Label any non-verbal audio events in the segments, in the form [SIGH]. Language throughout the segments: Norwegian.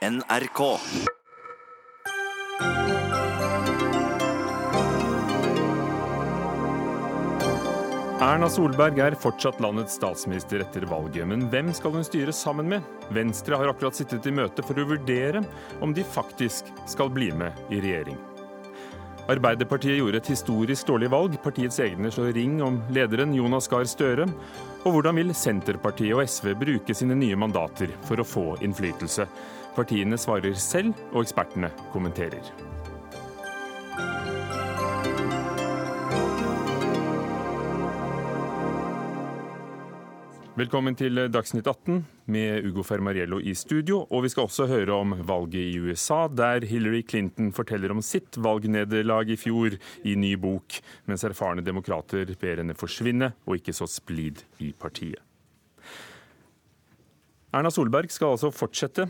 NRK. Erna Solberg er fortsatt landets statsminister etter valget, men hvem skal hun styre sammen med? Venstre har akkurat sittet i møte for å vurdere om de faktisk skal bli med i regjering. Arbeiderpartiet gjorde et historisk dårlig valg. Partiets egne slår ring om lederen Jonas Gahr Støre. Og hvordan vil Senterpartiet og SV bruke sine nye mandater for å få innflytelse? Partiene svarer selv, og ekspertene kommenterer. Velkommen til Dagsnytt 18 med Ugo Fermariello i studio. Og vi skal også høre om valget i USA, der Hillary Clinton forteller om sitt valgnederlag i fjor i ny bok, mens erfarne demokrater ber henne forsvinne og ikke så splid i partiet. Erna Solberg skal altså fortsette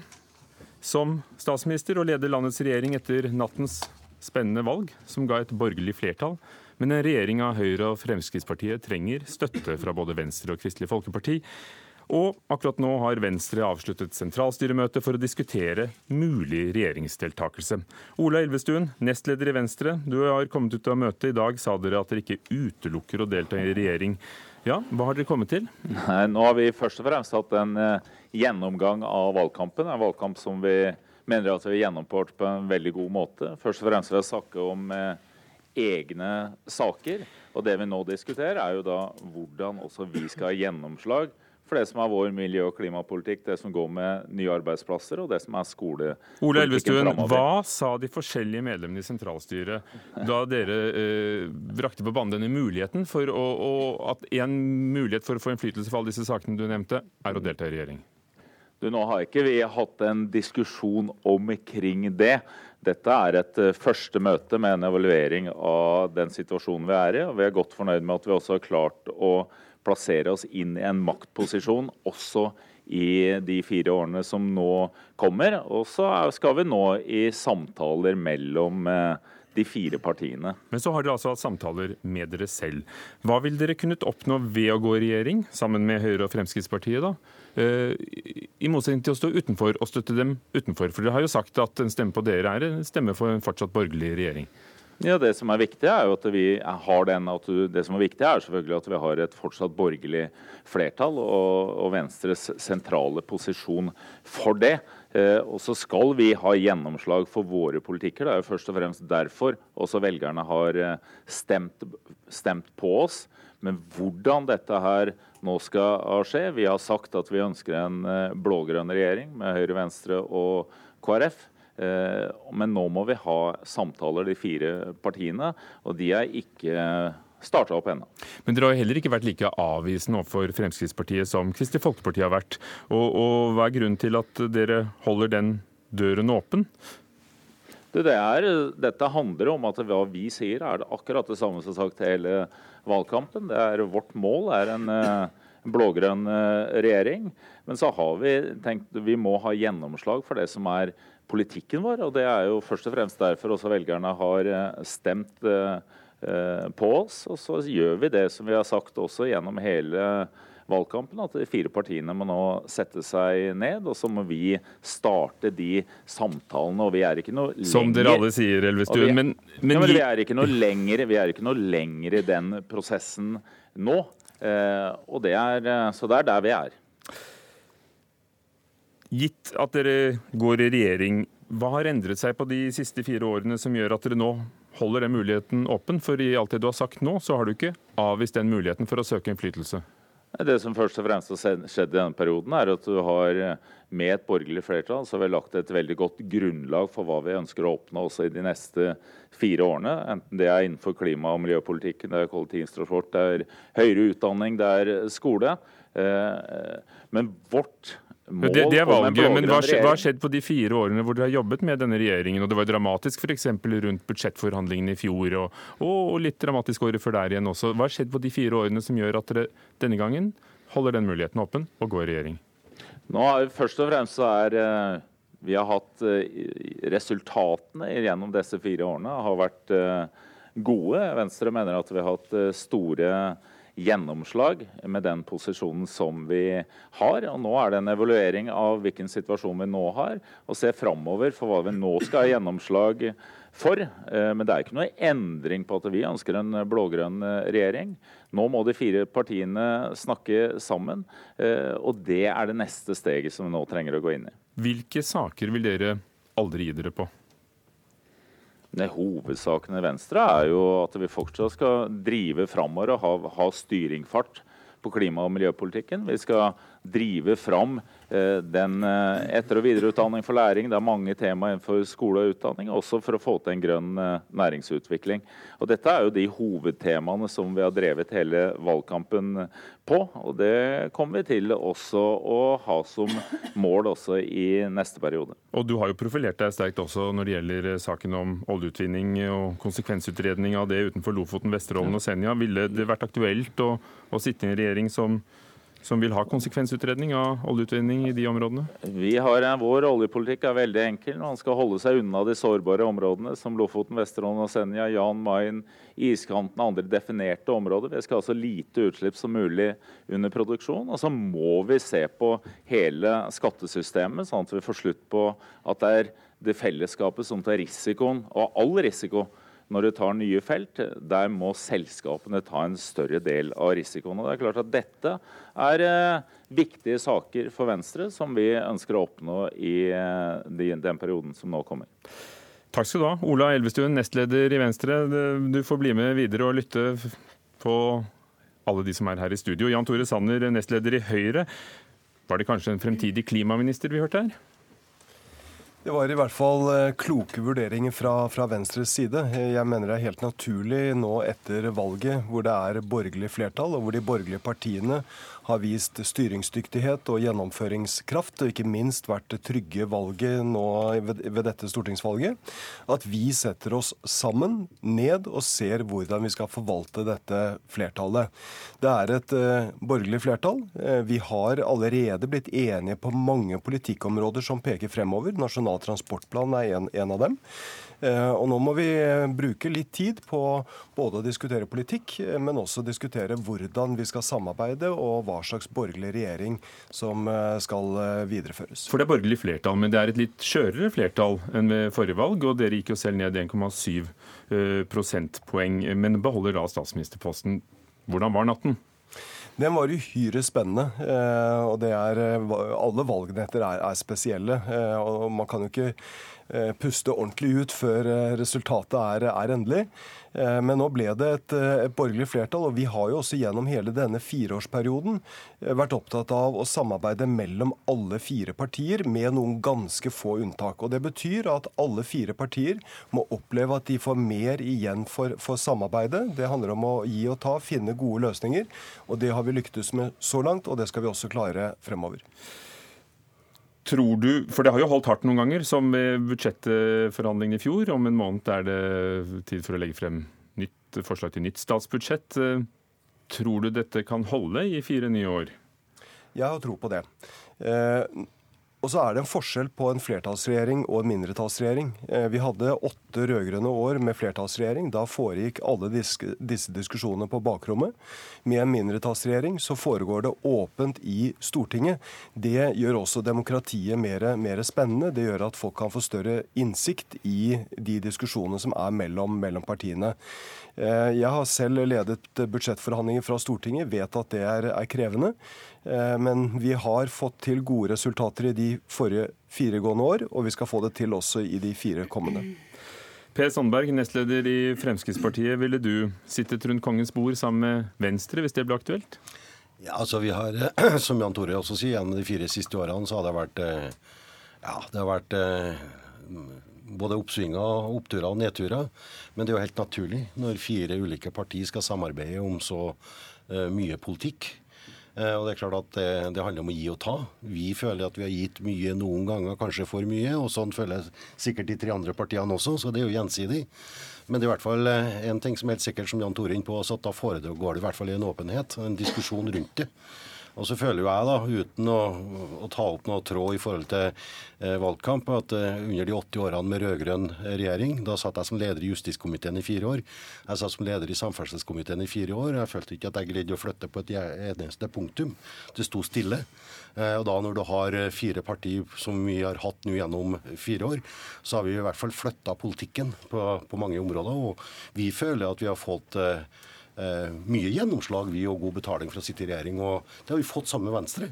som statsminister og leder landets regjering etter nattens spennende valg, som ga et borgerlig flertall. Men en regjering av Høyre og Fremskrittspartiet trenger støtte fra både Venstre og Kristelig Folkeparti. Og akkurat nå har Venstre avsluttet sentralstyremøte for å diskutere mulig regjeringsdeltakelse. Ola Elvestuen, nestleder i Venstre. Du har kommet ut av møtet. I dag sa dere at dere ikke utelukker å delta i regjering. Ja, Hva har dere kommet til? Nei, nå har vi først og fremst hatt en uh, gjennomgang av valgkampen. En valgkamp som vi mener at vi har gjennomført på en veldig god måte. Først og fremst ved å snakke om uh, egne saker. Og det vi nå diskuterer, er jo da hvordan også vi skal ha gjennomslag for det som er vår miljø- og klimapolitikk, det som går med nye arbeidsplasser og det som er skolepolitikken Ole Elvestuen, hva sa de forskjellige medlemmene i sentralstyret da dere eh, brakte på banen denne muligheten for å, å, at en mulighet for å få innflytelse for alle disse sakene du nevnte, er å delta i regjering? Du, Nå har ikke vi hatt en diskusjon omkring det. Dette er et uh, første møte med en evaluering av den situasjonen vi er i. og Vi er godt fornøyd med at vi også har klart å plassere oss inn i en maktposisjon også i de fire årene som nå kommer. Og så skal vi nå i samtaler mellom uh, de fire partiene. Men så har dere altså hatt samtaler med dere selv. Hva vil dere kunnet oppnå ved å gå i regjering sammen med Høyre og Fremskrittspartiet? da? Eh, I motsetning til å stå utenfor og støtte dem utenfor. For dere har jo sagt at en stemme på dere er en stemme for en fortsatt borgerlig regjering. Ja, Det som er viktig er jo at vi har den, at det som er viktig er selvfølgelig at vi har et fortsatt borgerlig flertall og, og Venstres sentrale posisjon for det. Eh, og så skal vi ha gjennomslag for våre politikker. Det er jo først og fremst derfor også velgerne har eh, stemt, stemt på oss. Men hvordan dette her nå skal skje Vi har sagt at vi ønsker en eh, blå-grønn regjering med Høyre, Venstre og KrF. Eh, men nå må vi ha samtaler, de fire partiene, og de er ikke starta opp ennå. Men dere har heller ikke vært like avvisende overfor Fremskrittspartiet som Kristelig Folkeparti har vært. Og, og hva er grunnen til at dere holder den døren åpen? Det, det er, dette handler om at hva vi sier er det akkurat det samme som sagt hele valgkampen. Det er Vårt mål er en blågrønn blå-grønn eh, regjering. Men så har vi tenkt vi må ha gjennomslag for det som er politikken vår. Og det er jo først og fremst derfor også velgerne har eh, stemt eh, på oss. Og så gjør vi det som vi har sagt også gjennom hele valgkampen, at de fire partiene må nå sette seg ned, og så må vi starte de samtalene. og vi er ikke noe lenger... Som dere alle sier, Elvestuen. Men, men, ja, men, vi er ikke noe lenger, vi er ikke noe lenger i den prosessen nå. Eh, og det er, så det er der vi er. Gitt at dere går i regjering, hva har endret seg på de siste fire årene som gjør at dere nå holder den muligheten åpen? For i alt det du har sagt nå, så har du ikke avvist den muligheten for å søke innflytelse. Det som først og fremst har skjedd i denne perioden, er at du har med et borgerlig flertall så har vi lagt et veldig godt grunnlag for hva vi ønsker å oppnå også i de neste fire årene. Enten det er innenfor klima- og miljøpolitikken, det er kollektivtransport, det er høyere utdanning, det er skole. Eh, men vårt mål det, det er valget, men hva har skjedd på de fire årene hvor dere har jobbet med denne regjeringen? og Det var dramatisk f.eks. rundt budsjettforhandlingene i fjor, og, og, litt dramatisk året før der igjen også. Hva har skjedd på de fire årene som gjør at dere denne gangen holder den muligheten åpen og går i regjering? Nå Først og fremst så er eh, vi har hatt eh, Resultatene gjennom disse fire årene har vært eh, gode. Venstre mener at vi har hatt store gjennomslag med den posisjonen som vi har. Og nå er det en evaluering av hvilken situasjon vi nå har, og se framover for hva vi nå skal ha gjennomslag for. Eh, men det er ikke noe endring på at vi ønsker en blå-grønn regjering. Nå må de fire partiene snakke sammen, eh, og det er det neste steget som vi nå trenger å gå inn i. Hvilke saker vil dere aldri gi dere på? Det hovedsaken i Venstre er jo at vi fortsatt skal drive framover og ha, ha styringfart på klima- og miljøpolitikken. Vi skal drive fram eh, den eh, etter- og videreutdanning for læring. Det er mange tema innenfor skole og utdanning, også for å få til en grønn eh, næringsutvikling. Og dette er jo de hovedtemaene som vi har drevet hele valgkampen på. Og det kommer vi til også å ha som mål også i neste periode. Og du har jo profilert deg sterkt også når det gjelder saken om oljeutvinning og konsekvensutredning av det utenfor Lofoten, Vesterålen og Senja. Ville det vært aktuelt å, å sitte i en regjering som som vil ha konsekvensutredning av oljeutvinning i de områdene? Vi har, Vår oljepolitikk er veldig enkel. Man skal holde seg unna de sårbare områdene som Lofoten, Vesterålen og Senja, Jan Mayen, iskanten og andre definerte områder. Vi skal ha så lite utslipp som mulig under produksjon. Og så må vi se på hele skattesystemet, sånn at vi får slutt på at det er det fellesskapet som tar risikoen, og all risiko når du tar nye felt, der må selskapene ta en større del av risikoen. Og det er klart at Dette er eh, viktige saker for Venstre, som vi ønsker å oppnå i eh, den perioden som nå kommer. Takk skal du ha. Ola Elvestuen, nestleder i Venstre. Du får bli med videre og lytte på alle de som er her i studio. Jan Tore Sanner, nestleder i Høyre. Var det kanskje en fremtidig klimaminister vi hørte her? Det var i hvert fall eh, kloke vurderinger fra, fra, Venstres side. Jeg mener det er helt naturlig nå etter valget, hvor det er borgerlig flertall, og hvor de borgerlige partiene har vist styringsdyktighet og gjennomføringskraft, og ikke minst vært det trygge valget nå ved, dette stortingsvalget, at vi setter oss sammen ned og ser hvordan vi skal forvalte dette flertallet. Det er et uh, borgerlig flertall. Uh, vi har allerede blitt enige på mange politikkområder som peker fremover. Nasjonal transportplan er en av dem. Eh, og nå må vi eh, bruke litt tid på både å diskutere politikk, eh, men også diskutere hvordan vi skal samarbeide og hva slags borgerlig regjering som skal videreføres. For det er borgerlig flertall, men det er et litt skjørere flertall enn ved forrige valg. Og dere gikk jo selv ned 1,7 prosentpoeng, men beholder da statsministerposten. Hvordan var natten? Den var uhyre spennende. og det er, Alle valgnetter er, er spesielle. og Man kan jo ikke puste ordentlig ut før eh, resultatet er, er endelig. Eh, men nå ble det et, et, borgerlig flertall, og vi har jo også gjennom hele denne fireårsperioden vært opptatt av å samarbeide mellom alle fire partier, med noen ganske få unntak. Og Det betyr at alle fire partier må oppleve at de får mer igjen for, for samarbeidet. Det handler om å gi og ta, finne gode løsninger. Og det har vi lyktes med så langt, og det skal vi også klare fremover. Tror du, for det har jo holdt hardt noen ganger, som ved budsjettforhandlingene i fjor. Om en måned er det tid for å legge frem nytt forslag til nytt statsbudsjett. Tror du dette kan holde i fire nye år? Jeg har tro på det. Eh, og så er det en forskjell på en flertallsregjering og en mindretallsregjering. Eh, vi hadde åtte rød-grønne år med flertallsregjering. Da foregikk alle disse, diskusjonene på bakrommet. Med en mindretallsregjering så foregår det åpent i Stortinget. Det gjør også demokratiet mer, mer spennende. Det gjør at folk kan få større innsikt i de diskusjonene som er mellom, mellom partiene. Eh, jeg har selv ledet budsjettforhandlinger fra Stortinget, vet at det er, er krevende. Eh, men vi har fått til gode resultater i de forrige firegående år, og vi skal få det til også i de fire kommende. Per Sandberg, nestleder i Fremskrittspartiet. Ville du sittet rundt kongens bord sammen med Venstre hvis det ble aktuelt? Ja, altså vi har, [CLEARS THROAT] Som Jan Tore også sier, gjennom de fire siste årene så har det vært eh, ja, det har vært eh, både oppsvinger, oppturer og nedturer. Men det er jo helt naturlig når fire ulike partier skal samarbeide om så mye politikk. Eh, og Det er klart at det, det, handler om å gi og ta. Vi føler at vi har gitt mye noen ganger, kanskje for mye. og Sånn føler sikkert de tre andre partiene også, så det er jo gjensidig. Men det er i hvert fall eh, en ting som er helt sikkert, som Jan Tore er inne på, at da foregår det i hvert fall en åpenhet, en diskusjon rundt det. Og så føler jo jeg, da, uten å, å ta opp noe tråd i forhold til eh, valgkamp, at eh, under de 80 årene med rød-grønn regjering, da satt jeg som leder i justiskomiteen i fire år. Jeg satt som leder i samferdselskomiteen i fire år. Jeg følte ikke at jeg greide å flytte på et eneste punktum. Det sto stille. Eh, og da når du har eh, fire partier som vi har hatt nå gjennom fire år, så har vi i hvert fall flytta politikken på, på, mange områder. Og vi føler at vi har fått eh, Eh, mye gjennomslag, vi, og god betaling for å sitte i regjering. Og det har vi fått sammen med Venstre.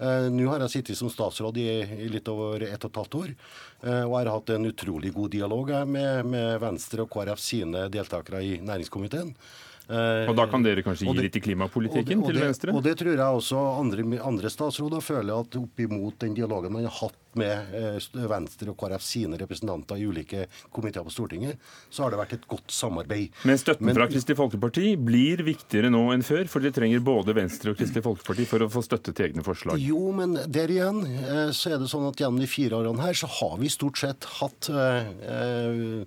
Eh, nå har jeg sittet som statsråd i, i litt over ett og et halvt år. Eh, og jeg har hatt en utrolig god dialog med, med Venstre og KrF sine deltakere i næringskomiteen. Og da kan dere kanskje gi det, litt i klimapolitikken og det, og til Venstre? Og det tror jeg også andre, andre statsråder føler at oppimot den dialogen man har hatt med eh, Venstre og KrF sine representanter i ulike komiteer på Stortinget, så har det vært et godt samarbeid. Men støtten Men, fra Kristelig Folkeparti blir viktigere nå enn før? For de trenger både Venstre og Kristelig Folkeparti for å få støtte til egne forslag? Jo, men der igjen eh, så er det sånn at gjennom de fire årene her så har vi stort sett hatt eh,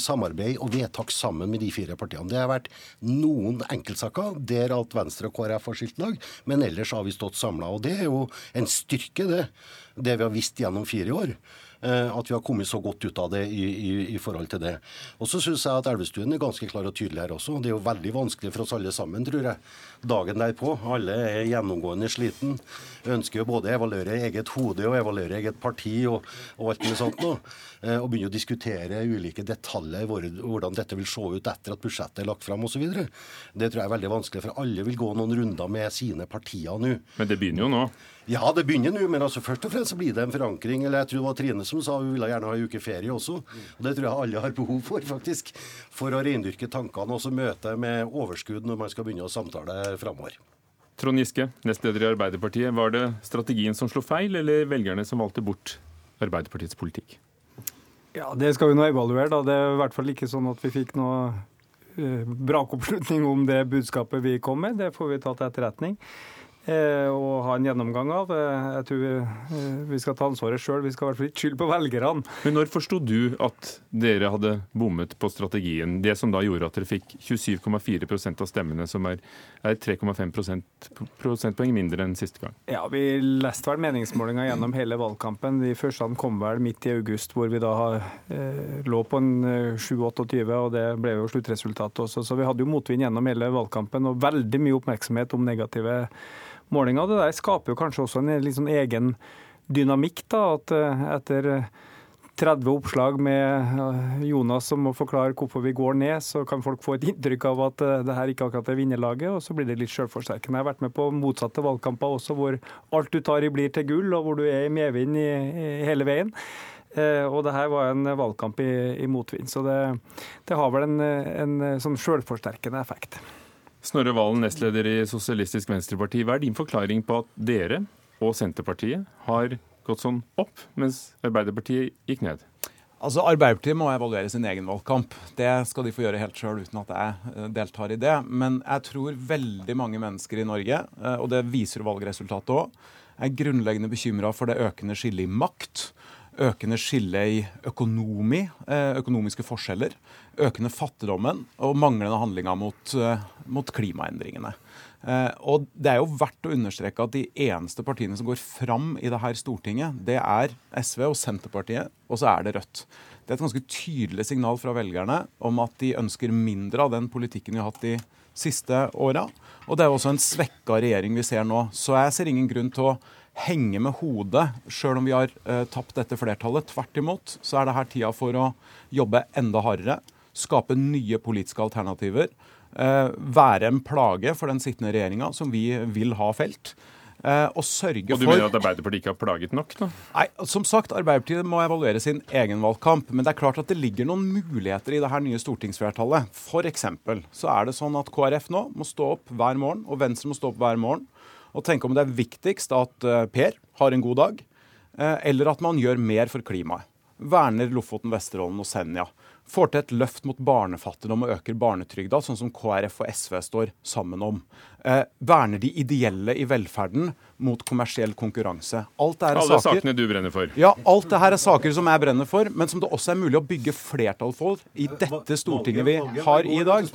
samarbeid og vedtak sammen med de fire partiene. Det har vært noen enkeltsaker der alt Venstre og KrF har skilt lag, men ellers har vi stått samla. Og det er jo en styrke, det det vi har visst gjennom fire år. Eh, at vi har kommet så godt ut av det i, i, i forhold til det. Og så syns jeg at Elvestuen er ganske klar og tydelig her også. Det er jo veldig vanskelig for oss alle sammen, tror jeg. Dagen derpå. Alle er gjennomgående sliten. Ønsker jo både å evaluere eget hode og evaluere eget parti og, og alt mulig sånt noe. Eh, og begynne å diskutere ulike detaljer, hvordan dette vil se ut etter at budsjettet er lagt fram osv. Det tror jeg er veldig vanskelig, for alle vil gå noen runder med sine partier nå. Men det begynner jo nå? Ja, det begynner nå, men altså først og fremst så blir det en forankring. Eller jeg tror det var Trine som sa hun ville gjerne ha en uke ferie også. Og Det tror jeg alle har behov for, faktisk. For å reindyrke tankene og så møte med overskudd når man skal begynne å samtale framover. Trond Giske, nestleder i Arbeiderpartiet. Var det strategien som slo feil, eller velgerne som valgte bort Arbeiderpartiets politikk? Ja, Det skal vi nå evaluere. da. Det er i hvert fall ikke sånn at vi fikk noe eh, brakoppslutning om det budskapet vi kom med. Det får vi ta til etterretning. Eh, og ha en gjennomgang av. Jeg tror eh, vi skal ta ansvaret sjøl. Vi skal i hvert fall ikke skylde på velgerne. Men når forsto du at dere hadde bommet på strategien? Det som da gjorde at dere fikk 27,4% av stemmene, som er, er 3,5 prosentpoeng mindre enn siste gang? Ja, Vi leste vel meningsmålinga gjennom hele valgkampen. De første kom vel midt i august, hvor vi da eh, lå på en 7-28, eh, og det ble jo sluttresultatet også. Så vi hadde jo motvind gjennom hele valgkampen, og veldig mye oppmerksomhet om negative målinga. Det der skaper jo kanskje også en sånn egen dynamikk. da, at eh, Etter 30 eh, oppslag med eh, Jonas som må forklare hvorfor vi går ned, så kan folk få et inntrykk av at det her ikke akkurat er vinnerlaget, og så blir det litt selvforsterkende. Jeg har vært med på motsatte valgkamper også, hvor alt du tar i blir til gull, og hvor du er i medvind hele veien. Og det her var en valgkamp i, i motvind, så det, det har vel en, en sånn selvforsterkende effekt. Snorre Valen, nestleder i Sosialistisk Venstreparti. Hva er din forklaring på at dere og Senterpartiet har gått sånn opp, mens Arbeiderpartiet gikk ned? Altså, Arbeiderpartiet må evaluere sin egen valgkamp. Det skal de få gjøre helt sjøl uten at jeg eh, deltar i det. Men jeg tror veldig mange mennesker i Norge, eh, og det viser valgresultatet òg, er grunnleggende bekymra for det økende skillet i makt økende skille i økonomi, eh, økonomiske forskjeller, økende fattigdommen og manglende handlinger mot, eh, mot klimaendringene. Eh, og Det er jo verdt å understreke at de eneste partiene som går fram i det her Stortinget, det er SV og Senterpartiet, og så er det Rødt. Det er et ganske tydelig signal fra velgerne om at de ønsker mindre av den politikken vi har hatt de siste åra. Og det er også en svekka regjering vi ser nå. Så jeg ser ingen grunn til å henge med hodet sjøl om vi har uh, tapt dette flertallet. Tvert imot så er det her tida for å jobbe enda hardere, skape nye politiske alternativer. Uh, være en plage for den sittende regjeringa, som vi vil ha felt. Uh, og sørge for... Og Du mener at Arbeiderpartiet ikke har plaget nok? da? Nei, som sagt, Arbeiderpartiet må evaluere sin egen valgkamp. Men det er klart at det ligger noen muligheter i det her nye stortingsflertallet. F.eks. så er det sånn at KrF nå må stå opp hver morgen, og Venstre må stå opp hver morgen og tenke om det er viktigst at eh, Per har en god dag, eh, eller at man gjør mer for klimaet. verner Lofoten, Vesterålen og Senja får til et løft mot barnefattigdom og øker barnetrygda, sånn som KrF og SV står sammen om. Eh, verner de ideelle i velferden mot kommersiell konkurranse. Alt er Alle saker, sakene du brenner for? Ja, alt det her er saker som jeg brenner for, men som det også er mulig å bygge flertall for i dette Stortinget vi har i dag.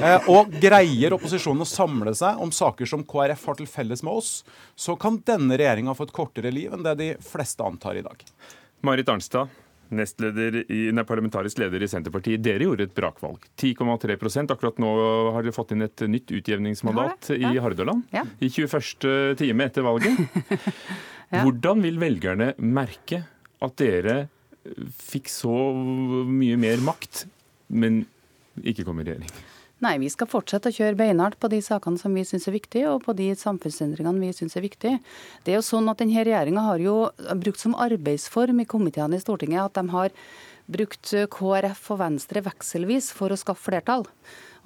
Eh, og greier opposisjonen å samle seg om saker som KrF har til felles med oss, så kan denne regjeringa få et kortere liv enn det de fleste antar i dag. Marit Arnstad, nestleder i, nei, parlamentarisk leder i Senterpartiet. Dere gjorde et brakvalg. 10,3% Akkurat nå har dere fått inn et nytt utjevningsmandat ja. i Hardaland. Ja. I 21. time etter valget. [LAUGHS] ja. Hvordan vil velgerne merke at dere fikk så mye mer makt, men ikke kom i regjering? Nei, vi skal fortsette å kjøre beinhardt på de sakene som vi syns er viktige, og på de samfunnsendringene vi syns er viktige. Det er jo sånn at denne regjeringa har jo brukt som arbeidsform i komiteene i Stortinget at de har brukt KrF og Venstre vekselvis for å skaffe flertall.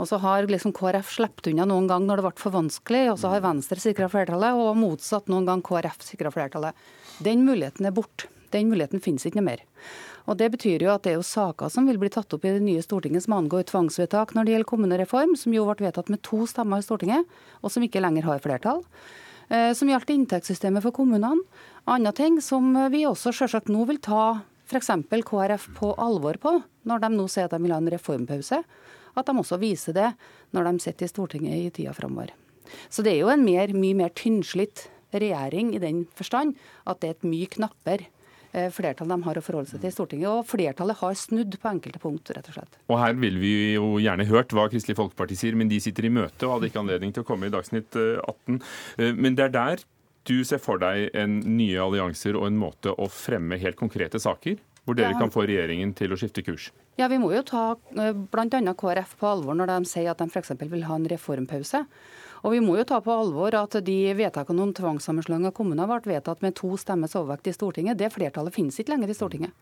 Og så har liksom KrF sluppet unna noen gang når det ble for vanskelig, og så har Venstre sikra flertallet, og motsatt noen gang KrF sikra flertallet. Den muligheten er borte. Den muligheten finnes ikke noe mer. Og Det betyr jo at det er jo saker som vil bli tatt opp i det nye Stortinget som angår tvangsvedtak når det gjelder kommunereform, som jo ble vedtatt med to stemmer i Stortinget, og som ikke lenger har flertall. Eh, som gjaldt inntektssystemet for kommunene. Andre ting som vi også selvsagt nå vil ta f.eks. KrF på alvor på, når de nå sier at de vil ha en reformpause. At de også viser det når de sitter i Stortinget i tida framover. Så det er jo en mer, mye mer tynnslitt regjering i den forstand at det er et mye knappere Eh, flertall de har å forholde seg til i Stortinget. Og flertallet har snudd på enkelte punkt, rett og slett. Og her vil vi jo gjerne hørt hva Kristelig Folkeparti sier, men de sitter i møte og hadde ikke anledning til å komme i Dagsnytt 18. Eh, eh, men det er der du ser for deg en nye allianser og en måte å fremme helt konkrete saker? Hvor dere kan få regjeringen til å skifte kurs? Ja, Vi må jo ta bl.a. KrF på alvor når de sier at de f.eks. vil ha en reformpause. Og vi må jo ta på alvor at de vedtakene om tvangssammenslåing av kommuner ble vedtatt med to stemmes overvekt i Stortinget. Det flertallet finnes ikke lenger i Stortinget.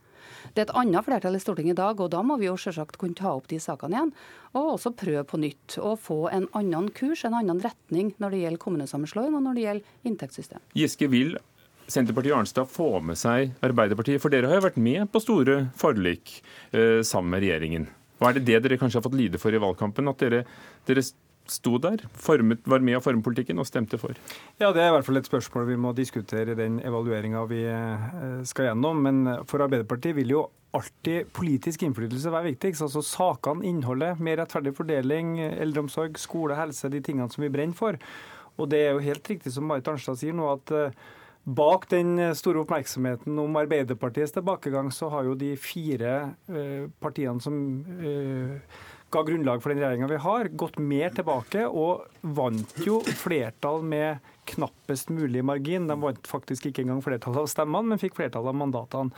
Det er et annet flertall i Stortinget i dag, og da må vi jo selvsagt kunne ta opp de sakene igjen. Og også prøve på nytt å få en annen kurs, en annen retning når det gjelder kommunesammenslåing og når det gjelder inntektssystem. Giske vil Senterpartiet og Arnstad få med seg Arbeiderpartiet, for dere har jo vært med på store forlik eh, sammen med regjeringen. Hva er det det dere kanskje har fått lide for i valgkampen? At dere, dere sto der, formet, var med å forme politikken og stemte for? Ja, Det er i hvert fall et spørsmål vi må diskutere i den evalueringa vi eh, skal gjennom. Men for Arbeiderpartiet vil jo alltid politisk innflytelse være viktigst. Altså Sakene, innholdet, mer rettferdig fordeling, eldreomsorg, skole, helse, de tingene som vi brenner for. Og det er jo helt riktig som Marit Arnstad sier nå, at eh, Bak den store oppmerksomheten om Arbeiderpartiets tilbakegang, så har jo de fire eh, partiene som ga grunnlag for den regjeringa vi har, gått mer tilbake og vant jo flertall med knappest mulig margin. De vant faktisk ikke engang flertallet av stemmene, men fikk flertall av mandatene.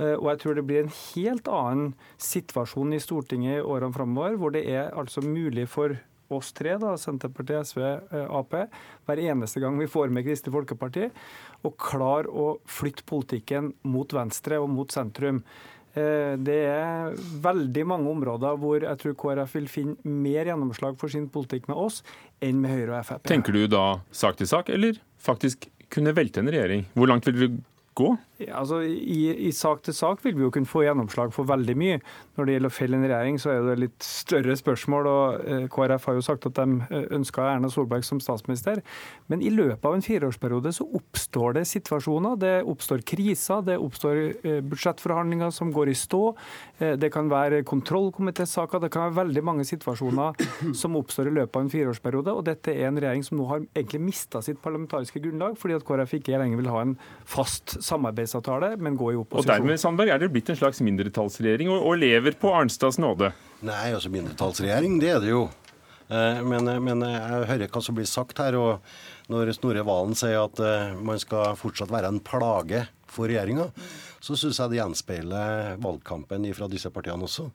Eh, og jeg tror det blir en helt annen situasjon i Stortinget i årene framover, hvor det er altså mulig for oss tre, da, Senterpartiet, SV, eh, Ap, hver eneste gang vi får med Kristelig Folkeparti, å klare å flytte politikken mot venstre og mot sentrum. Eh, det er veldig mange områder hvor jeg tror KrF vil finne mer gjennomslag for sin politikk med oss enn med Høyre og Frp. Tenker du da sak til sak, eller faktisk kunne velte en regjering? Hvor langt vil du gå? Altså, i, i, sak til sak vil vi jo kunne få gjennomslag for veldig mye. Når det gjelder å felle en regjering, så er det litt større spørsmål. og eh, KrF har jo sagt at de ønska ønsker Erna Solberg som statsminister. Men i løpet av en fireårsperiode så oppstår det situasjoner. Det oppstår kriser, det oppstår eh, budsjettforhandlinger som går i stå. Det kan være kontrollkomitésaker, det kan være veldig mange situasjoner som oppstår i løpet av en fireårsperiode. Og dette er en regjering som nå har egentlig mista sitt parlamentariske grunnlag, fordi at KrF ikke lenger vil ha en fast samarbeidsavtale, men går i opposisjon. Og dermed Sandberg, er det blitt en slags mindretallsregjering og, og lever på Arnstads nåde? Nei, altså mindretallsregjering, det er det jo. Eh, men, men, jeg hører hva som blir sagt her. og Når Snorre Valen sier at eh, man skal fortsatt være en plage for regjeringa, så syns jeg det gjenspeiler valgkampen fra disse partiene også.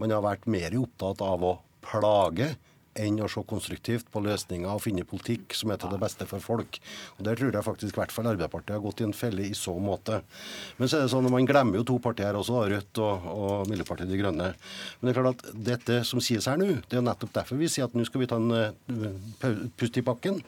Man har vært mer opptatt av å plage enn å se konstruktivt på løsninger og finne politikk som er til det beste for folk. Og Der tror jeg faktisk i hvert fall Arbeiderpartiet har gått i en felle i så måte. Men så er det sånn at man glemmer jo to partier også, Rødt og, og Miljøpartiet De Grønne. Men det er klart at dette som sies her nå, det er nettopp derfor vi sier at nå skal vi ta en uh, pust i pakken,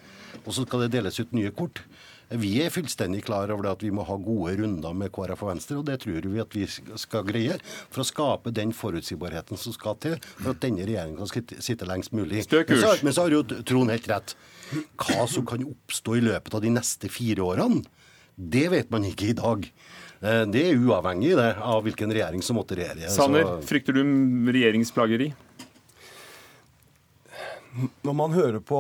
og så skal det deles ut nye kort. Vi er fullstendig klar over at vi må ha gode runder med KrF og Venstre, og det tror vi at vi skal greie for å skape den forutsigbarheten som skal til for at denne regjeringa skal sitte lengst mulig. Men så, men så har jo Trond helt rett. Hva som kan oppstå i løpet av de neste fire årene, det vet man ikke i dag. Eh, det er uavhengig det, av hvilken regjering som måtte regjere. Sanner, frykter du regjeringsplageri? Når man hører på,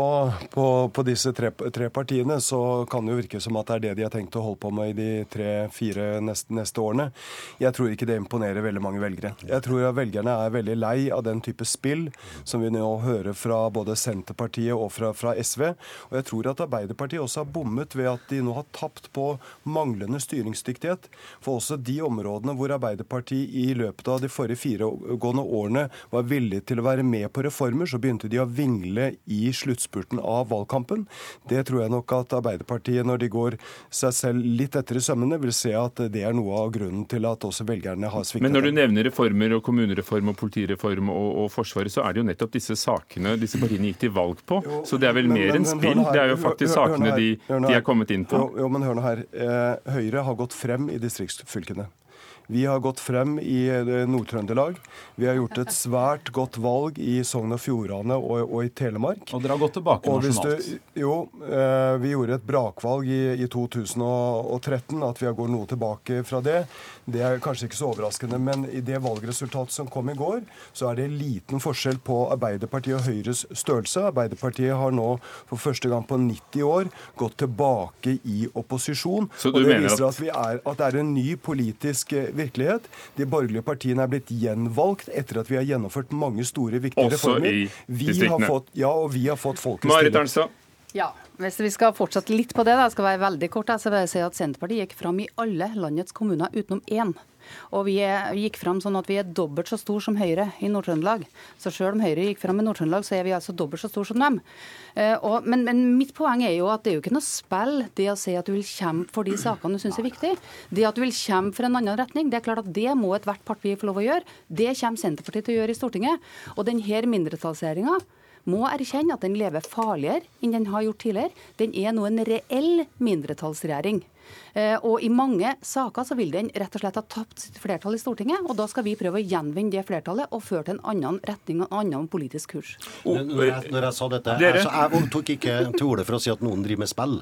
på, på disse tre, tre, partiene, så kan det jo virke som at det er det de har tenkt å holde på med i de tre-fire neste, neste, årene. Jeg tror ikke det imponerer veldig mange velgere. Jeg tror at velgerne er veldig lei av den type spill som vi nå hører fra både Senterpartiet og fra, fra SV. Og jeg tror at Arbeiderpartiet også har bommet ved at de nå har tapt på manglende styringsdyktighet. For også de områdene hvor Arbeiderpartiet i løpet av de forrige firegående årene var villige til å være med på reformer, så begynte de å vingle mangle i sluttspurten av valgkampen. Det tror jeg nok at Arbeiderpartiet, når de går seg selv litt etter i sømmene, vil se at det er noe av grunnen til at også velgerne har sviktet. Men når du nevner reformer og kommunereform og politireform og, og Forsvaret, så er det jo nettopp disse sakene disse partiene gikk til valg på. Jo, så det er vel men, mer enn spill? Det er jo faktisk sakene de, de, er kommet inn på. Jo, jo men hør nå her. Eh, Høyre har gått frem i distriktsfylkene. Vi har gått frem i eh, Nord-Trøndelag. Vi har gjort et svært godt valg i Sogn og Fjordane og, og, i Telemark. Og dere har gått tilbake nasjonalt? Du, jo, eh, vi gjorde et brakvalg i, i 2013. At vi går noe tilbake fra det, det er kanskje ikke så overraskende. Men i det valgresultatet som kom i går, så er det liten forskjell på Arbeiderpartiet og Høyres størrelse. Arbeiderpartiet har nå for første gang på 90 år gått tilbake i opposisjon. og det viser at, er, at det er en ny politisk virkelighet. De borgerlige partiene er blitt gjenvalgt etter at vi har gjennomført mange store, viktige Også reformer. i distriktene. Fått, ja, og vi har fått folkets Marit Arnstad. Ja, hvis vi skal fortsette litt på det, da, skal være veldig kort, så vil jeg si at Senterpartiet gikk fram i alle landets kommuner utenom én. Og vi, er, gikk fram sånn at vi er dobbelt så stor som Høyre i Nord-Trøndelag. Så selv om Høyre gikk fram i Nord-Trøndelag, så er vi altså dobbelt så stor som dem. Eh, og, men, men, mitt poeng er jo at det er jo ikke noe spill det å si at du vil kjempe for de sakene du syns er viktige. Det at du vil kjempe for en annen retning, det er klart at det må ethvert parti få lov å gjøre. Det kommer Senterpartiet til å gjøre i Stortinget. Og denne mindretallsregjeringa må erkjenne at den lever farligere enn den har gjort tidligere. Den er nå en reell mindretallsregjering. Eh, og i mange saker så vil den rett og slett ha tapt sitt flertall i Stortinget, og da skal vi prøve å gjenvinne det flertallet og føre til en annen retning og en annen politisk kurs. Når jeg, når jeg sa dette, altså, Jeg tok ikke til orde for å si at noen driver med spill,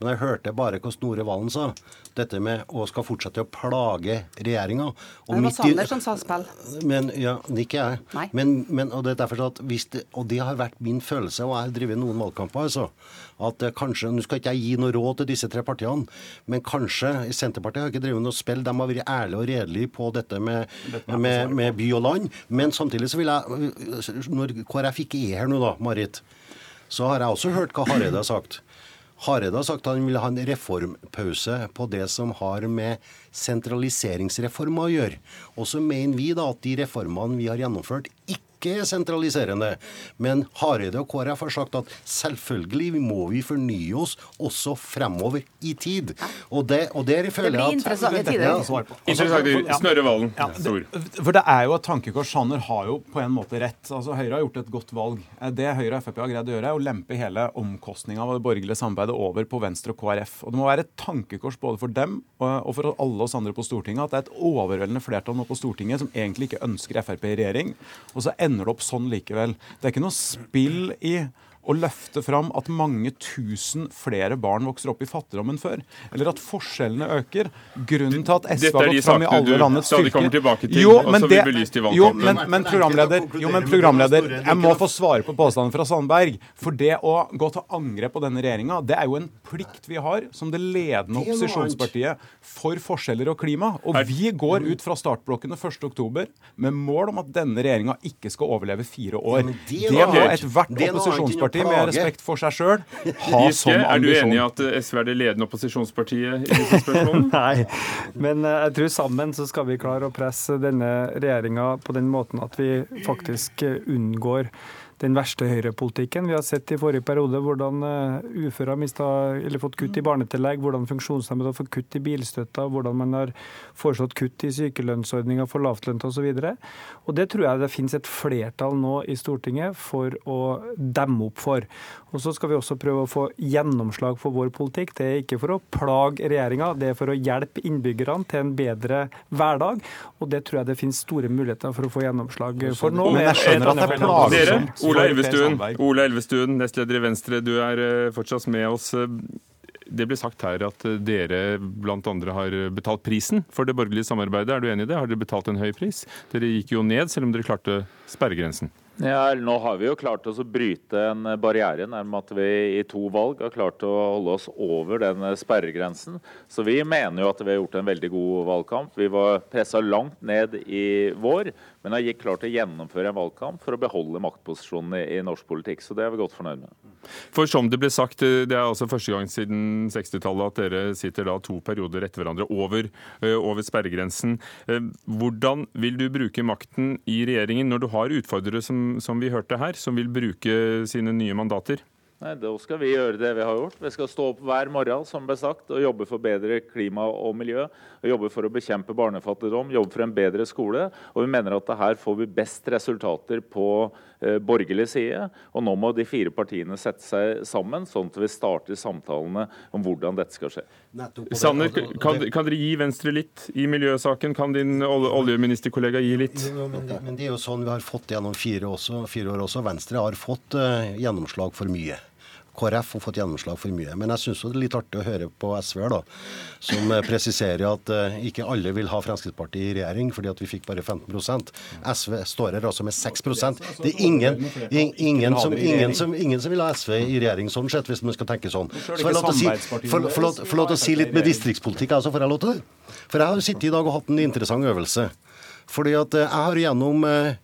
men jeg hørte bare hva Snorre Valen sa. Dette med å skal fortsette å plage regjeringa. Det var Sander som sa spill. Men, ja, ikke jeg. Men, men, og, det er derfor at hvis det, og det har vært min følelse, og jeg har drevet noen valgkamper, altså, at kanskje Nå skal ikke jeg gi noe råd til disse tre partiene, men kanskje kanskje Senterpartiet har ikke drevet noe spill. De har vært ærlige og redelige på dette med, med, med, by og land. Men samtidig så vil jeg Når KrF ikke er her nå, da, Marit, så har jeg også hørt hva Hareide har sagt. Hareide har sagt at han vil ha en reformpause på det som har med sentraliseringsreformer å gjøre. Og så mener vi da at de reformene vi har gjennomført, ikke ikke sentraliserende. Men Hareide og KrF har sagt at selvfølgelig må vi fornye oss også fremover i tid. Og det, og der føler jeg at interessante tider. Interessant. Snorre Valen. Ja, for det er jo et tankekors. Sanner har jo på en måte rett. Altså, Høyre har gjort et godt valg. Det Høyre og Frp har greid å gjøre, er å lempe hele omkostninga av det borgerlige samarbeidet over på Venstre og KrF. Og Det må være et tankekors både for dem og for alle oss andre på Stortinget at det er et overveldende flertall nå på Stortinget som egentlig ikke ønsker Frp i regjering. Og så ender det opp sånn likevel. Det er ikke noe spill i å løfte fram at mange tusen flere barn vokser opp i fattigdom enn før. Eller at forskjellene øker. Grunnen til at SV har gått fram i alle landets fylker Jo, men det, jo, men, men, programleder, jo, men programleder, jeg må få svare på påstanden fra Sandberg. For det å gå til angrep på denne regjeringa, det er jo en plikt vi har som det ledende opposisjonspartiet for forskjeller og klima. Og vi går ut fra startblokkene 1.10 med mål om at denne regjeringa ikke skal overleve fire år. Det har ethvert opposisjonsparti Arbeiderpartiet, med respekt for seg sjøl, ha Giske, som ambisjon. Er du enig i at SV er det ledende opposisjonspartiet i disse spørsmålene? [LAUGHS] Nei, men eh, jeg tror sammen så skal vi klare å presse denne regjeringa på den måten at vi faktisk eh, unngår den verste høyrepolitikken. Vi har sett i forrige periode hvordan uføre har mistet, eller fått kutt i barnetillegg, hvordan funksjonshemmede har fått kutt i bilstøtta, hvordan man har foreslått kutt i sykelønnsordninga for lavtlønte osv. Det tror jeg det finnes et flertall nå i Stortinget for å demme opp for. Og Så skal vi også prøve å få gjennomslag for vår politikk. Det er ikke for å plage regjeringa, det er for å hjelpe innbyggerne til en bedre hverdag. Og det tror jeg det finnes store muligheter for å få gjennomslag for nå. Men jeg skjønner at det er plagsomt. Ola Elvestuen, Ole Elvestuen, nestleder i Venstre, du er eh, fortsatt med oss. Det ble sagt her at eh, dere bl.a. har betalt prisen for det borgerlige samarbeidet. Er du enig i det? Har dere betalt en høy pris? Dere gikk jo ned, selv om dere klarte sperregrensen. Ja, Nå har vi jo klart oss å bryte en barriere, nærmere at vi i to valg har klart å holde oss over den sperregrensen. Så vi mener jo at vi har gjort en veldig god valgkamp. Vi var pressa langt ned i vår, men har gikk klart å gjennomføre en valgkamp for å beholde maktposisjonen i norsk politikk. Så det er vi godt fornøyd med. For som det ble sagt, det er altså første gang siden 60-tallet at dere sitter da to perioder etter hverandre over, eh, over sperregrensen. Eh, hvordan vil du bruke makten i regjeringen når du har utfordrere som som, vi hørte her, som vil bruke sine nye mandater? Nei, Da skal vi gjøre det vi har gjort. Vi skal stå opp hver morgen som ble sagt, og jobbe for bedre klima og miljø. og Jobbe for å bekjempe barnefattigdom, jobbe for en bedre skole. Og vi mener at her får vi best resultater på eh, borgerlig side. Og nå må de fire partiene sette seg sammen, sånn at vi starter samtalene om hvordan dette skal skje. Sanner, kan, kan, dere gi Venstre litt i miljøsaken? Kan din oljeministerkollega gi litt? Men det, men det, er jo sånn vi har fått gjennom fire, også, fire år også. Venstre har fått uh, gjennomslag for mye. KrF har fått gjennomslag for mye. Men jeg syns det er litt artig å høre på SV-er, da, som eh, presiserer at uh, ikke alle vil ha Fremskrittspartiet i regjering fordi at vi fikk bare 15% SV står her altså med 6% Det er ingen, ingen, som, ingen, som, ingen som vil ha SV i regjering sånn sett, hvis man skal tenke sånn. Så får jeg lov til å si, litt med distriktspolitikk, altså, får jeg lov til det? For jeg har sittet i dag og hatt en interessant øvelse. Fordi at jeg har gjennom eh,